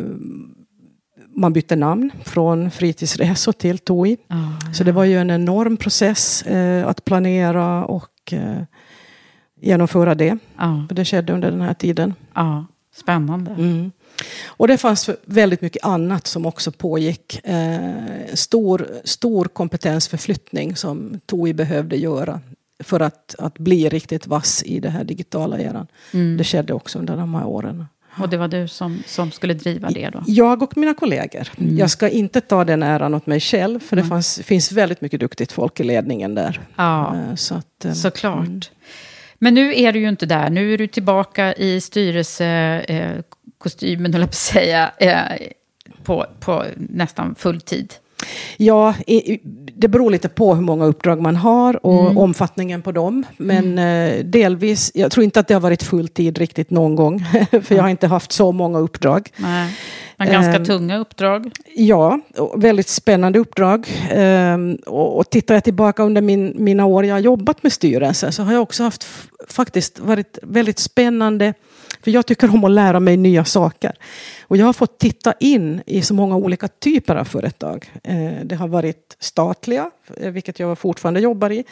man bytte namn från fritidsresor till TOI. Ja, Så det var ju en enorm process att planera och genomföra det. ja, Det skedde under den här tiden. ja, spännande. Mm. Och det fanns väldigt mycket annat som också pågick. Eh, stor, stor kompetensförflyttning som TOI behövde göra för att, att bli riktigt vass i det här digitala eran. Mm. Det skedde också under de här åren. Och det var du som, som skulle driva det då? Jag och mina kollegor. Mm. Jag ska inte ta den äran åt mig själv, för det fanns, finns väldigt mycket duktigt folk i ledningen där. Ja, Eh, Så att, eh, såklart. mm. Men nu är du ju inte där. Nu är du tillbaka i styrelsekostymen, eh, höll jag på att säga, eh, på, på nästan full tid. Ja, det beror lite på hur många uppdrag man har och mm. omfattningen på dem. Men mm. eh, delvis, jag tror inte att det har varit fulltid riktigt någon gång. för jag har inte haft så många uppdrag. Nej. Men ganska eh, tunga uppdrag. Ja, väldigt spännande uppdrag. Eh, och, och tittar jag tillbaka under min, mina år jag har jobbat med styrelsen så har jag också haft faktiskt varit väldigt spännande. För jag tycker om att lära mig nya saker. Och jag har fått titta in i så många olika typer av företag. Eh, det har varit statliga, eh, vilket jag fortfarande jobbar i.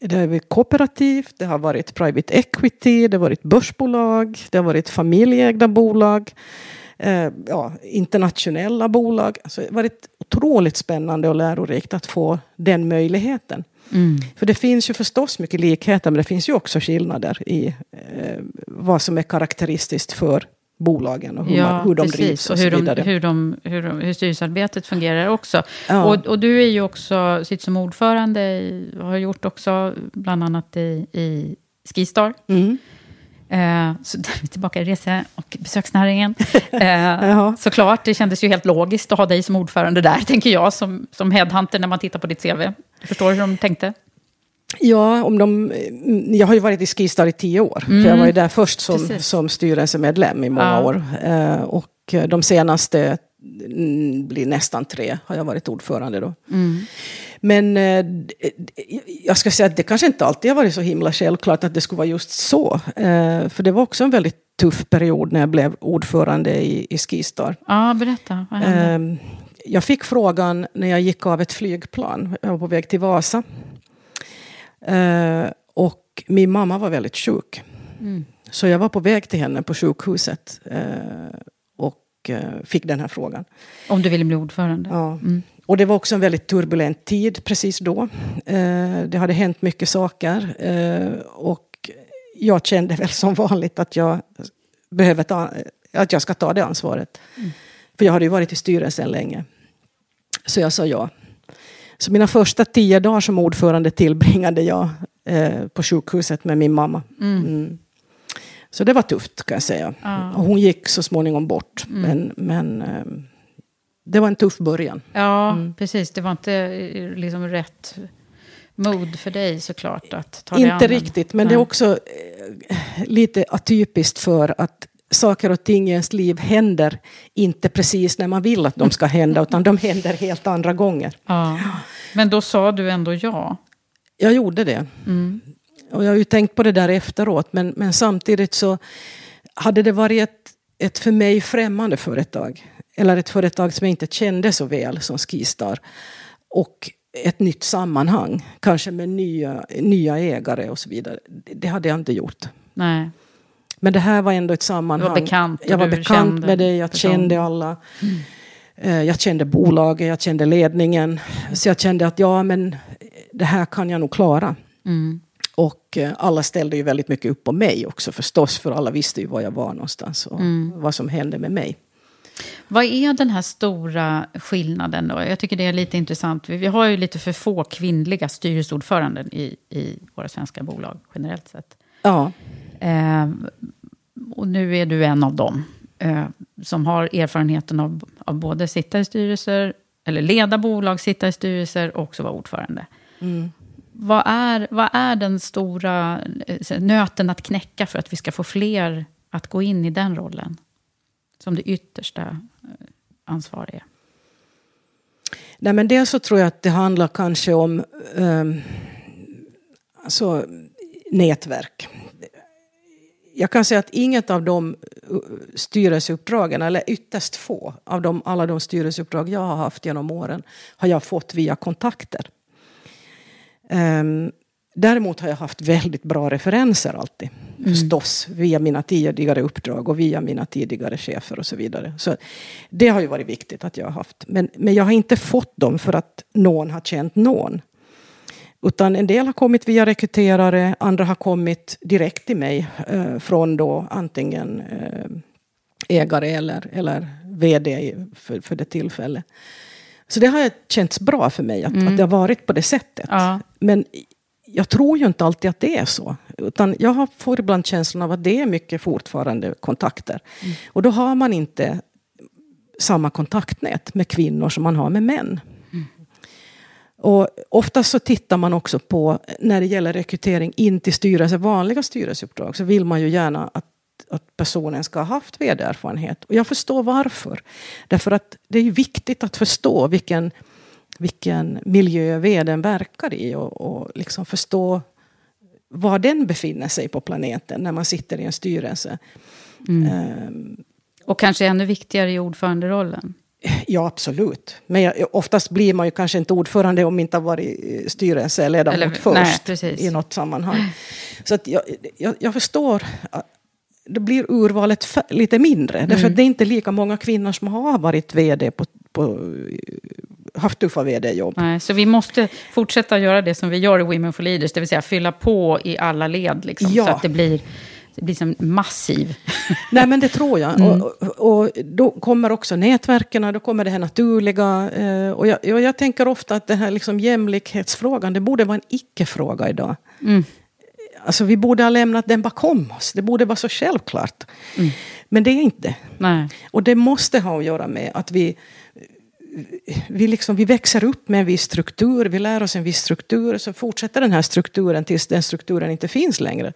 Det har varit kooperativt, det har varit private equity, det har varit börsbolag, det har varit familjeägda bolag. Eh, ja, internationella bolag. Alltså, det har varit otroligt spännande och lärorikt att få den möjligheten. Mm. För det finns ju förstås mycket likheter, men det finns ju också skillnader i eh, vad som är karaktäristiskt för bolagen och hur, ja, man, hur de precis. drivs och, och hur. De, hur, de, hur, de, hur styrelsearbetet fungerar också. Ja. Och, och, du är ju också, sitter som ordförande, i, har gjort också bland annat i, i Skistar. Mm. Eh, så tillbaka i rese och besöksnäringen. Eh, såklart, det kändes ju helt logiskt att ha dig som ordförande där, tänker jag, som, som headhunter när man tittar på ditt CV. Du förstår hur de tänkte? Ja, om de, jag har ju varit i Skistar i tio år. Mm. För jag var ju där först som, som styrelsemedlem i många ja. år. Eh, och de senaste mm, blir nästan tre har jag varit ordförande då. Mm. Men eh, jag ska säga att det kanske inte alltid har varit så himla självklart att det skulle vara just så. Eh, för det var också en väldigt tuff period när jag blev ordförande i, i Skistar. Ja, berätta. Vad hände? Jag fick frågan när jag gick av ett flygplan. Jag var på väg till Vasa. Eh, och min mamma var väldigt sjuk. Mm. Så jag var på väg till henne på sjukhuset. Eh, och eh, fick den här frågan. Om du ville bli ordförande? Ja. Mm. Och det var också en väldigt turbulent tid precis då. Eh, det hade hänt mycket saker. Eh, och jag kände väl som vanligt att jag, behöver ta, att jag ska ta det ansvaret. Mm. För jag hade ju varit i styrelsen länge. Så jag sa ja. Så mina första tio dagar som ordförande tillbringade jag eh, på sjukhuset med min mamma. Mm. Mm. Så det var tufft kan jag säga. Ah. Och hon gick så småningom bort. Mm. Men, men eh, det var en tuff början. Ja, mm. precis. Det var inte eh, liksom rätt mod för dig såklart att ta Inte riktigt, men Nej. det är också eh, lite atypiskt för att saker och ting i ens liv händer inte precis när man vill att de ska hända, utan de händer helt andra gånger. Ja. Men då sa du ändå ja? Jag gjorde det. Mm. Och jag har ju tänkt på det där efteråt, men, men samtidigt så hade det varit ett, ett för mig främmande företag, eller ett företag som jag inte kände så väl som Skistar, och ett nytt sammanhang, kanske med nya, nya ägare och så vidare. Det hade jag inte gjort. Nej. Men det här var ändå ett sammanhang. var bekant, jag var bekant med det, jag kände alla. Mm. Jag kände bolaget, jag kände ledningen. Så jag kände att ja, men det här kan jag nog klara. Mm. Och eh, alla ställde ju väldigt mycket upp på mig också förstås, för alla visste ju var jag var någonstans och mm. vad som hände med mig. Vad är den här stora skillnaden då? Jag tycker det är lite intressant. Vi har ju lite för få kvinnliga styrelseordföranden i, i våra svenska bolag generellt sett. Ja. Eh, och nu är du en av dem eh, som har erfarenheten av, av både sitta i styrelser, eller leda bolag, sitta i styrelser och också vara ordförande. Mm. Vad, är, vad är den stora eh, nöten att knäcka för att vi ska få fler att gå in i den rollen? Som det yttersta eh, ansvariga. Nej, men dels så tror jag att det handlar kanske om um, alltså, nätverk jag kan säga att inget av de uh, styrelseuppdragen, eller ytterst få av de, alla de styrelseuppdrag jag har haft genom åren, har jag fått via kontakter. Um, däremot har jag haft väldigt bra referenser alltid. Mm. Förstås, via mina tidigare uppdrag och via mina tidigare chefer och så vidare. Så det har ju varit viktigt att jag har haft. Men, men jag har inte fått dem för att någon har känt någon. Utan en del har kommit via rekryterare, andra har kommit direkt till mig eh, från då antingen eh, ägare eller, eller vd för, för det tillfället. Så det har känts bra för mig att, mm. att det har varit på det sättet. Ja. Men jag tror ju inte alltid att det är så. Utan jag får ibland känslan av att det är mycket fortfarande kontakter. Mm. Och då har man inte samma kontaktnät med kvinnor som man har med män. Och oftast så tittar man också på, när det gäller rekrytering in till styrelse, vanliga styrelseuppdrag, så vill man ju gärna att, att personen ska ha haft vd-erfarenhet. Och jag förstår varför. Därför att det är viktigt att förstå vilken, vilken miljö vdn verkar i och, och liksom förstå var den befinner sig på planeten när man sitter i en styrelse. Mm. Um, och kanske ännu viktigare i ordföranderollen? Ja, absolut. Men jag, oftast blir man ju kanske inte ordförande om man inte har varit styrelseledamot Eller, först nej, i något sammanhang. Så att jag, jag, jag förstår det blir urvalet lite mindre. Mm. Därför att det är inte lika många kvinnor som har varit vd på, på haft tuffa vd-jobb. så vi måste fortsätta göra det som vi gör i Women for Leaders, det vill säga fylla på i alla led. Liksom, ja. Så att det blir det blir som massiv. Nej, men det tror jag. Mm. Och, och, då kommer också nätverken, då kommer det här naturliga. Eh, och jag, och jag tänker ofta att den här liksom jämlikhetsfrågan, det borde vara en icke-fråga idag. Mm. Alltså vi borde ha lämnat den bakom oss. Det borde vara så självklart. Mm. Men det är inte. Nej. Och det måste ha att göra med att vi vi, liksom, vi växer upp med en viss struktur, vi lär oss en viss struktur, så fortsätter den här strukturen tills den strukturen inte finns längre.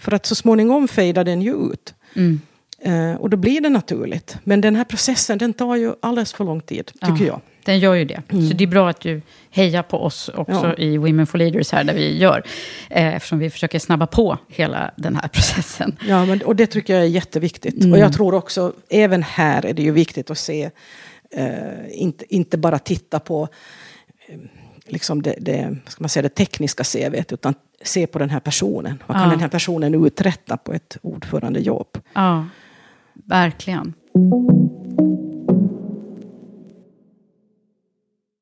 För att så småningom fejdar den ju ut. Mm. Uh, och då blir det naturligt. Men den här processen den tar ju alldeles för lång tid, tycker ja, jag. Den gör ju det. Mm. Så det är bra att du hejar på oss också ja. i Women for Leaders här, där vi gör. Eh, eftersom vi försöker snabba på hela den här processen. Ja, men, och det tycker jag är jätteviktigt. Mm. Och jag tror också, även här är det ju viktigt att se Eh, inte, inte bara titta på eh, liksom det, det, ska man säga, det tekniska CVt, utan se på den här personen. Vad kan ja. den här personen uträtta på ett ordförandejobb? Ja, verkligen.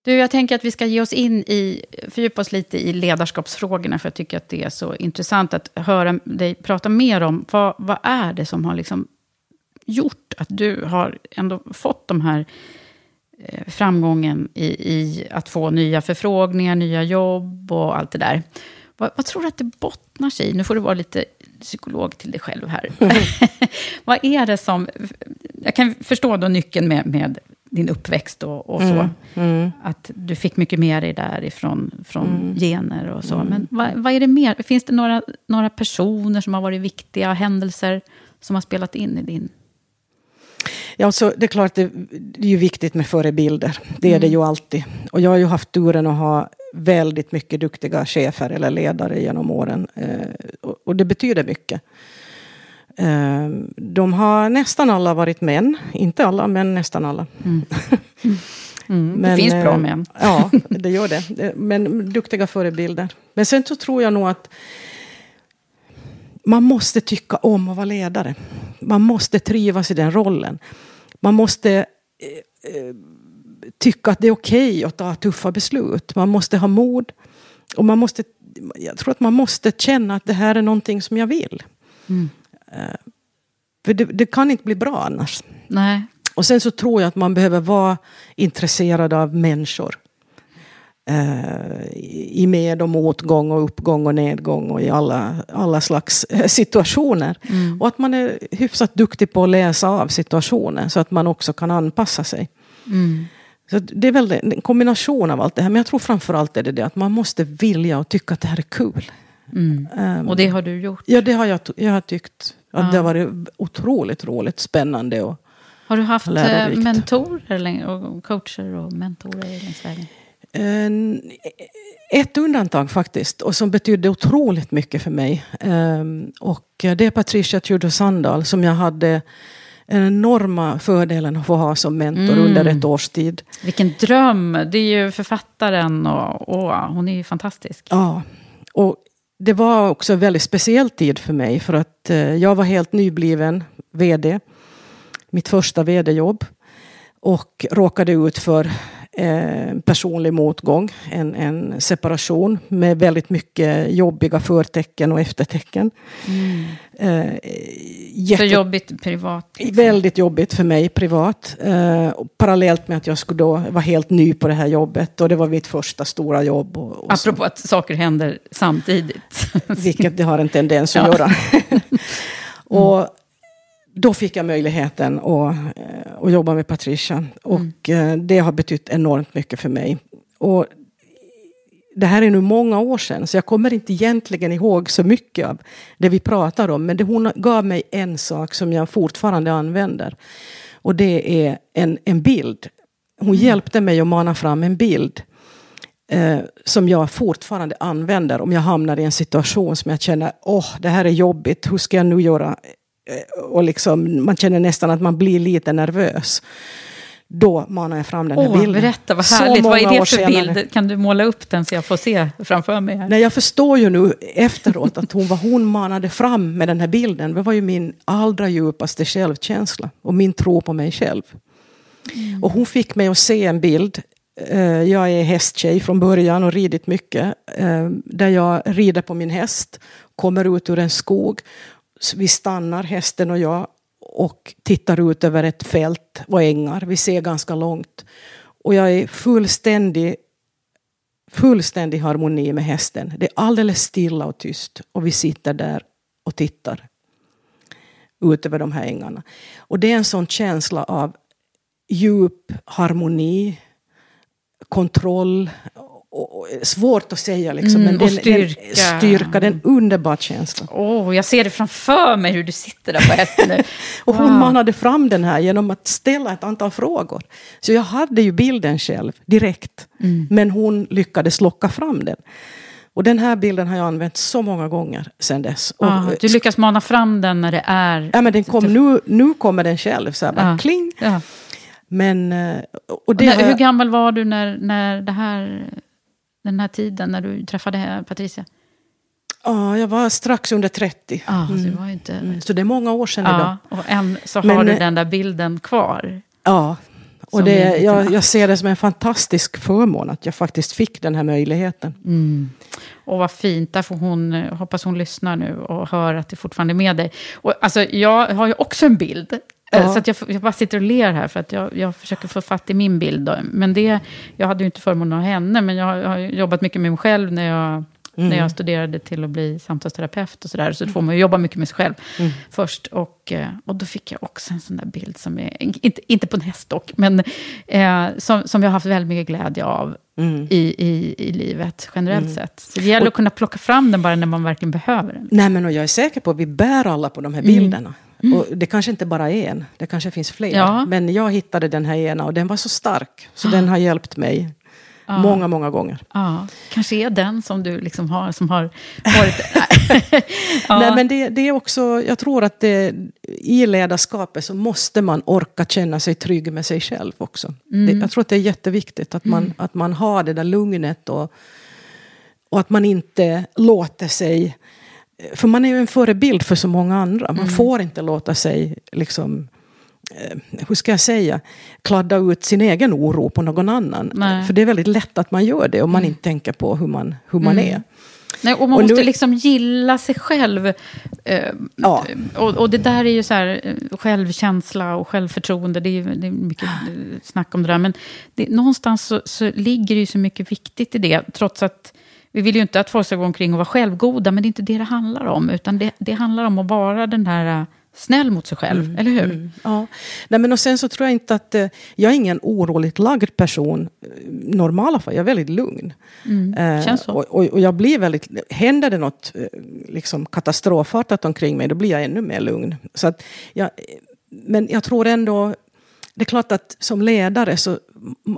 Du, jag tänker att vi ska ge oss in i, fördjupa oss lite i ledarskapsfrågorna, för jag tycker att det är så intressant att höra dig prata mer om vad, vad är det som har liksom gjort att du har ändå fått de här eh, framgången i, i, att få nya förfrågningar, nya jobb och allt det där. Vad, vad, tror du att det bottnar sig? Nu får du vara lite psykolog till dig själv här. Mm. vad är det som... Jag kan förstå då nyckeln med, med din uppväxt och, och så. Mm, mm. Att du fick mycket med dig därifrån, från mm. gener och så. Mm. Men vad, vad, är det mer? Finns det några, några personer som har varit viktiga, händelser som har spelat in i din Ja, så det är klart, det, det är ju viktigt med förebilder. Det är mm. det ju alltid. Och jag har ju haft turen att ha väldigt mycket duktiga chefer eller ledare genom åren. Eh, och, och, det betyder mycket. Eh, de har nästan alla varit män. Inte alla, men nästan alla. Mm. Mm. Men, det finns bra eh, män. ja, det gör det. Men duktiga förebilder. Men sen så tror jag nog att man måste tycka om att vara ledare. Man måste trivas i den rollen. Man måste eh, eh, tycka att det är okej okay att ta tuffa beslut. Man måste ha mod. Och man måste, jag tror att man måste känna att det här är någonting som jag vill. Mm. Eh, för det, det, kan inte bli bra annars. Nej. Och sen så tror jag att man behöver vara intresserad av människor eh, i med och motgång och uppgång och nedgång och i alla, alla slags eh, situationer. Mm. Och att man är hyfsat duktig på att läsa av situationen så att man också kan anpassa sig. Mm. Så det är väl en kombination av allt det här. Men jag tror framförallt är det det att man måste vilja och tycka att det här är kul. Mm. Um, och det har du gjort? Ja, det har jag, jag har tyckt. Att ja. Det har varit otroligt roligt, spännande och Har du haft eh, mentorer och coacher och mentorer längs vägen? Ett undantag faktiskt, och som betydde otroligt mycket för mig. Ehm, och det är Patricia Tudor Sandahl som jag hade den enorma fördelen att få ha som mentor mm. under ett års tid. Vilken dröm! Det är ju författaren och, och hon är ju fantastisk. Ja, och det var också en väldigt speciell tid för mig för att eh, jag var helt nybliven VD. Mitt första VD-jobb. Och råkade ut för eh, personlig motgång, en, en separation med väldigt mycket jobbiga förtecken och eftertecken. Mm. Eh, Jätte... För jobbigt privat? Liksom. Väldigt jobbigt för mig privat. Eh, parallellt med att jag skulle då vara helt ny på det här jobbet. Och det var mitt första stora jobb. Och, och Apropå så. att saker händer samtidigt. Vilket det har en tendens att göra. och då fick jag möjligheten att, eh, att jobba med Patricia. Och mm. det har betytt enormt mycket för mig. Och det här är nu många år sedan, så jag kommer inte egentligen ihåg så mycket av det vi pratar om. Men det, hon gav mig en sak som jag fortfarande använder. Och det är en, en bild. Hon mm. hjälpte mig att mana fram en bild. Eh, som jag fortfarande använder om jag hamnar i en situation som jag känner, åh, oh, det här är jobbigt, hur ska jag nu göra? Eh, och liksom, man känner nästan att man blir lite nervös då manar jag fram den här Åh, bilden. Berätta, vad härligt. Vad är det för bild? Kan du måla upp den så jag får se framför mig? Här? Nej, jag förstår ju nu efteråt att hon, vad hon manade fram med den här bilden, det var ju min allra djupaste självkänsla och min tro på mig själv. Mm. Och hon fick mig att se en bild. Eh, jag är hästtjej från början och ridit mycket. Eh, där jag rider på min häst, kommer ut ur en skog. Vi stannar, hästen och jag, och tittar ut över ett fält och ängar. Vi ser ganska långt. Och jag är fullständig, fullständig harmoni med hästen. Det är alldeles stilla och tyst. Och vi sitter där och tittar ut över de här ängarna. Och det är en sån känsla av djup harmoni, kontroll och, svårt att säga liksom. Mm, men den, styrka. Den, styrka, den underbar känsla. Oh, jag ser det framför mig hur du sitter där på hästen nu. och hon wow. manade fram den här genom att ställa ett antal frågor. Så jag hade ju bilden själv direkt. Mm. Men hon lyckades locka fram den. Och den här bilden har jag använt så många gånger sedan dess. Ah, och, du lyckas mana fram den när det är... Ja, men den kom, nu, nu kommer den själv. Så här, bara, ah, kling. Ja. Men, eh, och det och när, hur gammal var du när, när det här den här tiden när du träffade Patricia? Ja, jag var strax under 30. Ah, mm. så, var inte... Mm. så det är många år sedan ja, idag. Och än så har Men, du den där bilden kvar. Ja, och det, jag, jag, ser det som en fantastisk förmån att jag faktiskt fick den här möjligheten. Mm. Och vad fint, där får hon, hoppas hon lyssnar nu och hör att det fortfarande är med dig. Och, alltså, jag har ju också en bild Eh, ja. Så att jag, jag, bara sitter och ler här för att jag, jag försöker få fatt i min bild. Då. Men det, jag hade ju inte förmånen av henne, men jag har, jag har jobbat mycket med mig själv när jag, mm. när jag studerade till att bli samtalsterapeut och sådär. Så då får man jobba mycket med sig själv mm. först. Och, eh, och då fick jag också en sån där bild som är, inte, inte på en häst dock, men eh, som, som jag har haft väldigt mycket glädje av Mm. I, i, i livet generellt mm. sett. Så det gäller och, att kunna plocka fram den bara när man verkligen behöver den. Nej, men och jag är säker på att vi bär alla på de här mm. bilderna. Mm. Och det kanske inte bara är en, det kanske finns fler. Ja. Men jag hittade den här ena och den var så stark. Så ah. den har hjälpt mig ah. många, många gånger. Ah. Kanske är den som du liksom har, som har varit... Nej, men det, det, är också, jag tror att det, i ledarskapet så måste man orka känna sig trygg med sig själv också. Mm. Det, jag tror att det är jätteviktigt att man, mm. att man har det där lugnet och, och att man inte låter sig för man är ju en förebild för så många andra. Man mm. får inte låta sig, liksom, eh, hur ska jag säga, kladda ut sin egen oro på någon annan. Nej. För det är väldigt lätt att man gör det om man mm. inte tänker på hur man, hur man mm. är. Nej, och man och måste nu... liksom gilla sig själv. Eh, ja. och, och, det där är ju så här, eh, självkänsla och självförtroende. Det är, det är mycket snack om det där. Men det, någonstans så, så ligger det ju så mycket viktigt i det. Trots att vi vill ju inte att folk ska gå omkring och vara självgoda, men det är inte det det handlar om. Utan det, det handlar om att vara den här äh, snäll mot sig själv, mm, eller hur? Mm, ja. Nej, men och sen så tror jag inte att... Eh, jag är ingen oroligt lagd person. Eh, normala fall, jag är väldigt lugn. Mm, eh, känns så. Och, och, och, jag blir väldigt... Händer det något eh, liksom katastrofartat omkring mig, då blir jag ännu mer lugn. Så att jag, men jag tror ändå det är klart att som ledare så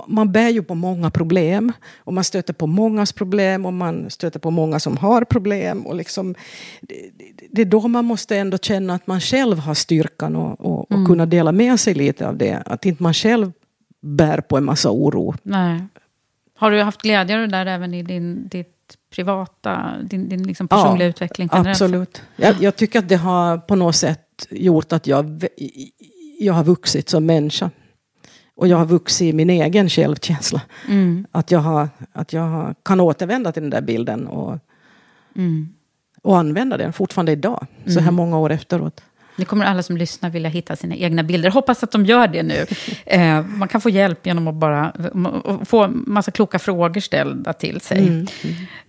man bär ju på många problem. Och man stöter på mångas problem och man stöter på många som har problem. Och liksom, det, är då man måste ändå känna att man själv har styrkan och, och, mm. och kunna dela med sig lite av det. Att inte man själv bär på en massa oro. Nej. Har du haft glädje av det där även i din, ditt privata, din, din liksom personliga ja, utveckling? Absolut. Jag, jag, tycker att det har på något sätt gjort att jag jag har vuxit som människa. Och jag har vuxit i min egen självkänsla. Mm. Att jag, har, att jag har, kan återvända till den där bilden och, mm. och använda den fortfarande idag. Så här mm. många år efteråt. Nu kommer alla som lyssnar vilja hitta sina egna bilder. Hoppas att de gör det nu. Eh, man kan få hjälp genom att bara få massa kloka frågor ställda till sig. Mm.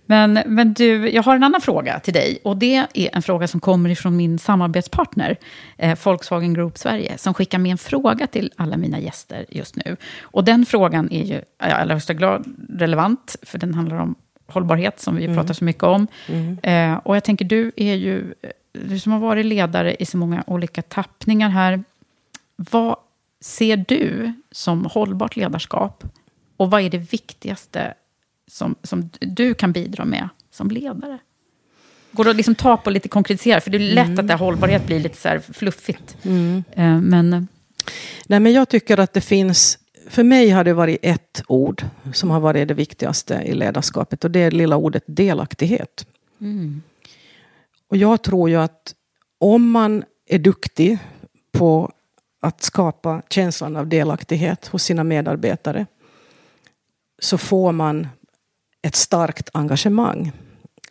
Men, men du, jag har en annan fråga till dig. Och det är en fråga som kommer ifrån min samarbetspartner, eh, Volkswagen Group Sverige, som skickar med en fråga till alla mina gäster just nu. Och den frågan är ju i allra högsta grad relevant, för den handlar om hållbarhet, som vi mm. pratar så mycket om. Mm. Eh, och jag tänker, du är ju, du som har varit ledare i så många olika tappningar här. Vad ser du som hållbart ledarskap? Och vad är det viktigaste som, som du kan bidra med som ledare? Går det att liksom ta på lite konkretisera? För det är lätt mm. att det här hållbarhet blir lite så fluffigt. Mm. Eh, men... Nej, men jag tycker att det finns för mig har det varit ett ord som har varit det viktigaste i ledarskapet och det är lilla ordet delaktighet. Mm. Och jag tror ju att om man är duktig på att skapa känslan av delaktighet hos sina medarbetare så får man ett starkt engagemang.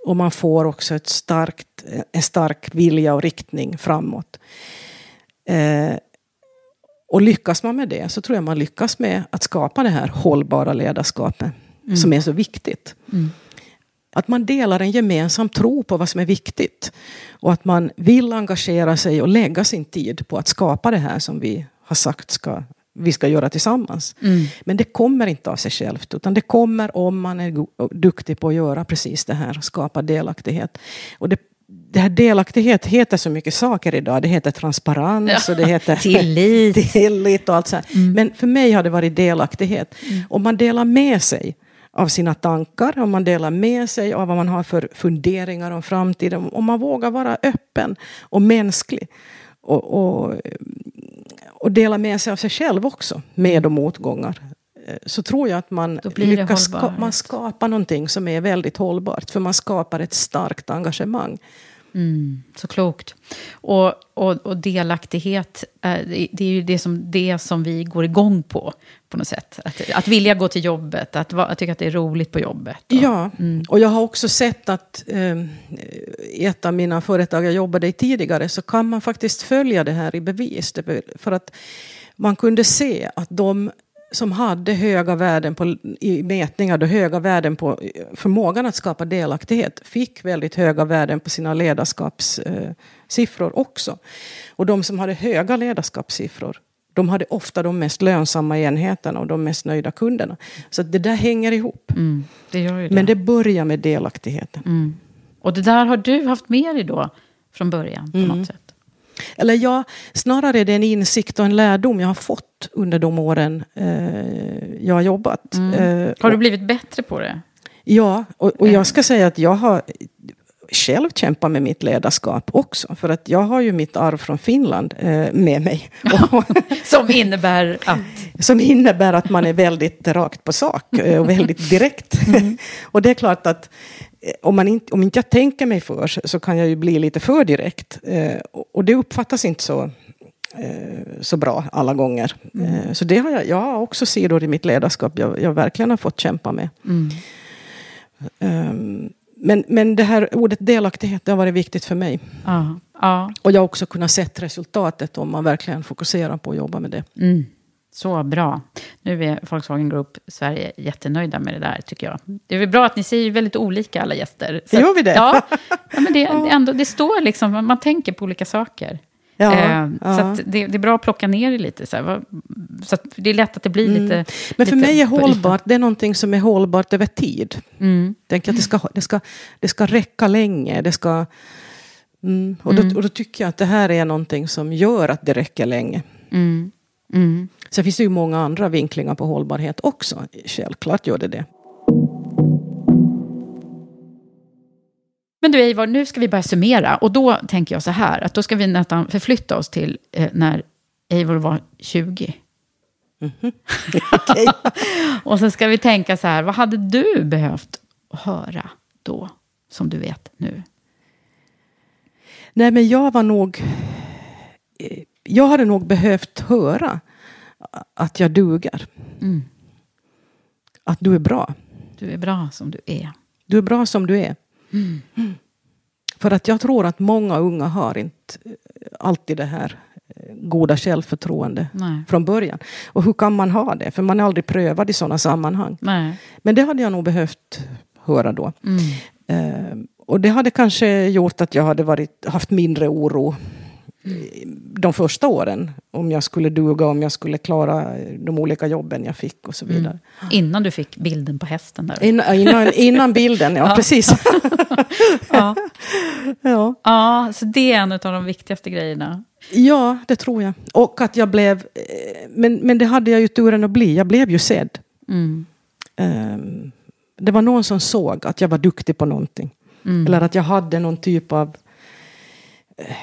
Och man får också ett starkt, en stark vilja och riktning framåt. Eh, och lyckas man med det så tror jag man lyckas med att skapa det här hållbara ledarskapet mm. som är så viktigt. Mm. Att man delar en gemensam tro på vad som är viktigt. Och att man vill engagera sig och lägga sin tid på att skapa det här som vi har sagt ska, vi ska göra tillsammans. Mm. Men det kommer inte av sig självt, utan det kommer om man är duktig på att göra precis det här, skapa delaktighet. Och det det här delaktighet heter så mycket saker idag. Det heter transparens och det heter tillit. tillit och allt sånt. Mm. Men för mig har det varit delaktighet. Mm. Om man delar med sig av sina tankar, om man delar med sig av vad man har för funderingar om framtiden, om man vågar vara öppen och mänsklig och, och, och dela med sig av sig själv också, med och motgångar eh, så tror jag att man lyckas ska, man skapar någonting som är väldigt hållbart. För man skapar ett starkt engagemang. Mm, så klokt. Och, och, och delaktighet, det är ju det som, det som vi går igång på, på något sätt. Att, att vilja gå till jobbet, att, att tycka att det är roligt på jobbet. Och, ja, mm. och jag har också sett att eh, i ett av mina företag jag jobbade i tidigare, så kan man faktiskt följa det här i bevis. För att man kunde se att de som hade höga värden på, i mätningar, då höga värden på förmågan att skapa delaktighet, fick väldigt höga värden på sina ledarskapssiffror eh, också. Och de som hade höga ledarskapssiffror, de hade ofta de mest lönsamma enheterna och de mest nöjda kunderna. Så det där hänger ihop. Mm, det det. Men det börjar med delaktigheten. Mm. Och det där har du haft med dig då från början på mm. något sätt? Eller ja, snarare är det en insikt och en lärdom jag har fått under de åren eh, jag har jobbat. Mm. Eh, har du blivit bättre på det? Ja, och, och jag ska säga att jag har själv kämpat med mitt ledarskap också. För att jag har ju mitt arv från Finland eh, med mig. som innebär att? Som innebär att man är väldigt rakt på sak eh, och väldigt direkt. Mm. och det är klart att Eh, om, man inte, om inte jag tänker mig för så kan jag ju bli lite för direkt. Eh, och det uppfattas inte så, eh, så bra alla gånger. Mm. Eh, så det har jag, jag har också sidor i mitt ledarskap jag, jag verkligen har fått kämpa med. Mm. Um, men, men det här ordet delaktighet det har varit viktigt för mig. Ja, ja. Och jag har också kunnat se resultatet om man verkligen fokuserar på att jobba med det. Mm. Så bra. Nu är Volkswagen Group Sverige jättenöjda med det där, tycker jag. Det är väl bra att ni säger väldigt olika, alla gäster. Så Gör vi det? Ja, ja men det, ändå, det står liksom, man tänker på olika saker. Ja, eh, ja. Så det, det, är bra att plocka ner det lite. Så, här, så det är lätt att det blir mm. lite... Men för lite, mig är hållbart, det är någonting som är hållbart över tid. Mm. Tänk att det ska, det, ska, det ska räcka länge. Det ska, mm, och, då, mm. och då tycker jag att det här är någonting som gör att det räcker länge. Mm. Mm. Sen finns det ju många andra vinklingar på hållbarhet också. Självklart gör det det. Men du Eivor, nu ska vi börja summera. Och då tänker jag så här, att då ska vi nästan förflytta oss till eh, när Eivor var 20. Mm -hmm. okay. och så ska vi tänka så här, vad hade du behövt höra då, som du vet nu? Nej, men jag var nog eh, jag hade nog behövt höra att jag duger. Mm. Att du är bra. Du är bra som du är. Du är bra som du är. Mm. Mm. För att jag tror att många unga har inte eh, alltid det här eh, goda självförtroende Nej. från början. Och hur kan man ha det? För man är aldrig prövad i sådana sammanhang. Nej. Men det hade jag nog behövt höra då. Mm. Eh, och det hade kanske gjort att jag hade varit, haft mindre oro de första åren. Om jag skulle duga, om jag skulle klara de olika jobben jag fick och så vidare. Innan du fick bilden på hästen där. Innan, innan, innan bilden, ja, Ja. precis. Ja. ja. ja, så det är en av de viktigaste grejerna. ja, det tror jag. Och att jag blev... eh, Men, men det hade jag ju turen att bli. Jag blev ju sedd. Mm. Ehm, det var någon som såg att jag var duktig på någonting. Mm. Eller att jag hade någon typ av eh,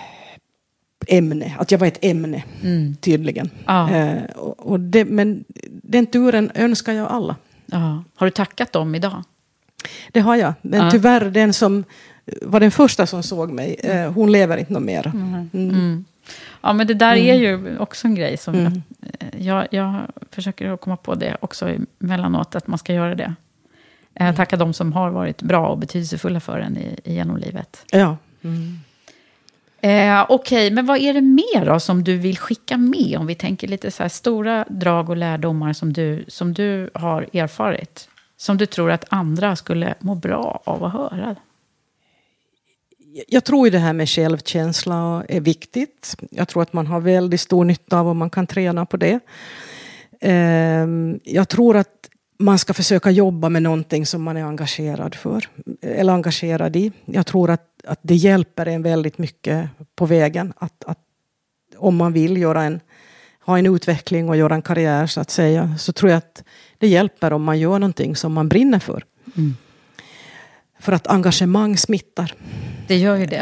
ämne. Att jag var ett ämne, Mm. tydligen. Ja. Eh, och, och det, men den turen önskar jag alla. Ja. Har du tackat dem idag? Det har jag. Men Ja. tyvärr, den som var den första som såg mig, eh, hon lever inte mer. Mm. Mm. Ja, men det där är ju också en grej som Mm. jag, jag, jag försöker komma på det också emellanåt, att man ska göra det. Eh, tacka de som har varit bra och betydelsefulla för en i, i genom livet. Ja. Mm. Eh, Okej, men vad är det mer då som du vill skicka med? Om vi tänker lite så här stora drag och lärdomar som du, som du har erfarit. Som du tror att andra skulle må bra av att höra. Jag tror ju det här med självkänsla är viktigt. Jag tror att man har väldigt stor nytta av om man kan träna på det. Ehm, jag tror att man ska försöka jobba med någonting som man är engagerad för. Eller engagerad i. Jag tror att, att det hjälper en väldigt mycket på vägen. Att, att om man vill göra en, ha en utveckling och göra en karriär så att säga. Så tror jag att det hjälper om man gör någonting som man brinner för. För att engagemang smittar. Det gör ju det.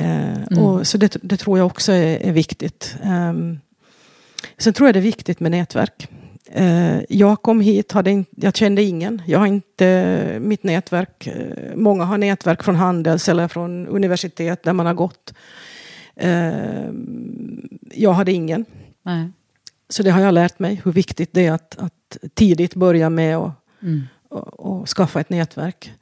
Eh, och, så det, det tror jag också är, är viktigt. Um, sen tror jag det är viktigt med nätverk. Eh, jag kom hit, hade in, jag kände ingen. Jag har inte mitt nätverk. eh, många har nätverk från Handels eller från universitet där man har gått. Jag hade ingen. Nej. Så det har jag lärt mig, hur viktigt det är att, att tidigt börja med att Mm. och, och skaffa ett nätverk.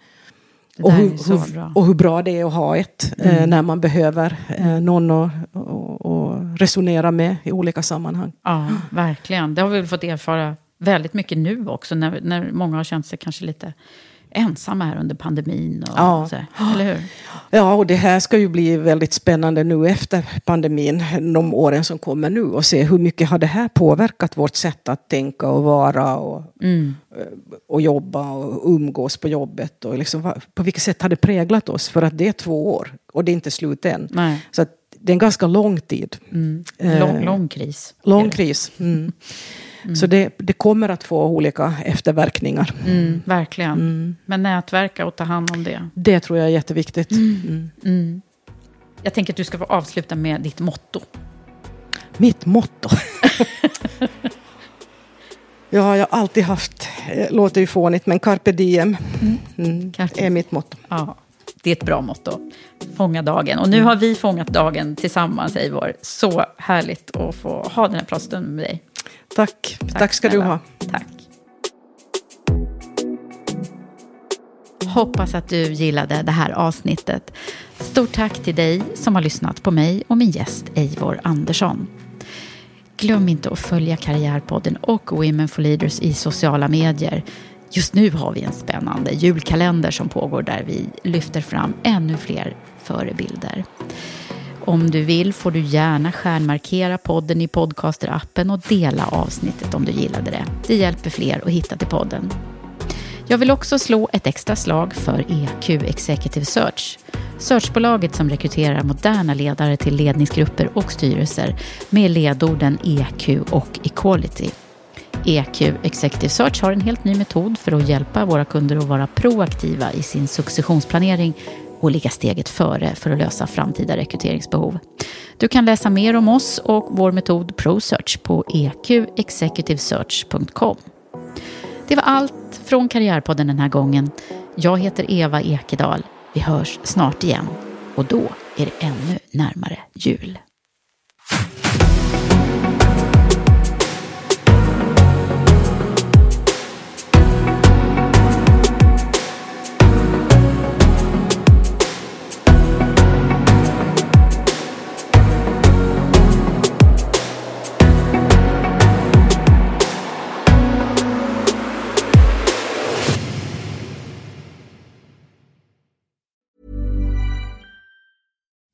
Och hur, hur, bra. och hur bra det är att ha ett eh, när man behöver eh, någon att och, och resonera med i olika sammanhang. Ja, verkligen. Det har vi fått erfara väldigt mycket nu också, när, när många har känt sig kanske lite ensamma här under pandemin. Och Ja. så, eller hur? Ja, och det här ska ju bli väldigt spännande nu efter pandemin, de åren som kommer nu, och se hur mycket har det här påverkat vårt sätt att tänka och vara och, Mm. och jobba och umgås på jobbet. Och liksom, på vilket sätt har det präglat oss? För att det är två år och det är inte slut än. Nej. Så det är en ganska lång tid. Mm. Eh, Lång, lång kris. Lång kris. Mm. Så det, det kommer att få olika efterverkningar. Mm, verkligen. Mm. Men nätverka och ta hand om det. Det tror jag är jätteviktigt. Mm. Mm. Jag tänker att du ska få avsluta med ditt motto. Mitt motto. ja, jag har alltid haft, eh, låter ju fånigt, men carpe diem mm. Carpe- är mitt motto. Ja, det är ett bra motto. Fånga dagen. Och nu har vi fångat dagen tillsammans, Eivor. Så härligt att få ha den här pratstunden med dig. Tack. Tack, ska snälla. du ha. Tack. Hoppas att du gillade det här avsnittet. Stort tack till dig som har lyssnat på mig och min gäst Eivor Andersson. Glöm inte att följa Karriärpodden och Women for Leaders i sociala medier. Just nu har vi en spännande julkalender som pågår där vi lyfter fram ännu fler förebilder. Om du vill får du gärna stjärnmarkera podden i podcasterappen och dela avsnittet om du gillade det. Det hjälper fler att hitta till podden. Jag vill också slå ett extra slag för EQ Executive Search. Searchbolaget som rekryterar moderna ledare till ledningsgrupper och styrelser med ledorden EQ och Equality. EQ Executive Search har en helt ny metod för att hjälpa våra kunder att vara proaktiva i sin successionsplanering och ligga steget före för att lösa framtida rekryteringsbehov. Du kan läsa mer om oss och vår metod ProSearch på eqexecutivesearch.com. Det var allt från Karriärpodden den här gången. Jag heter Eva Ekedal. Vi hörs snart igen och då är det ännu närmare jul.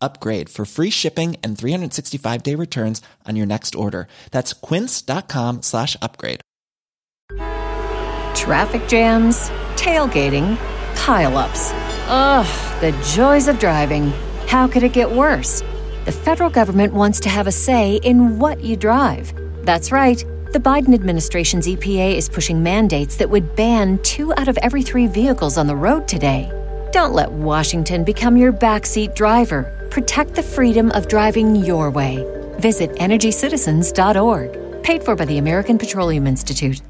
upgrade for free shipping and 365 day returns on your next order. That's quince.com slash upgrade. Traffic jams, tailgating, pileups. Ugh, the joys of driving. How could it get worse? The federal government wants to have a say in what you drive. That's right. The Biden administration's EPA is pushing mandates that would ban two out of every three vehicles on the road today. Don't let Washington become your backseat driver. Protect the freedom of driving your way. Visit EnergyCitizens.org. Paid for by the American Petroleum Institute.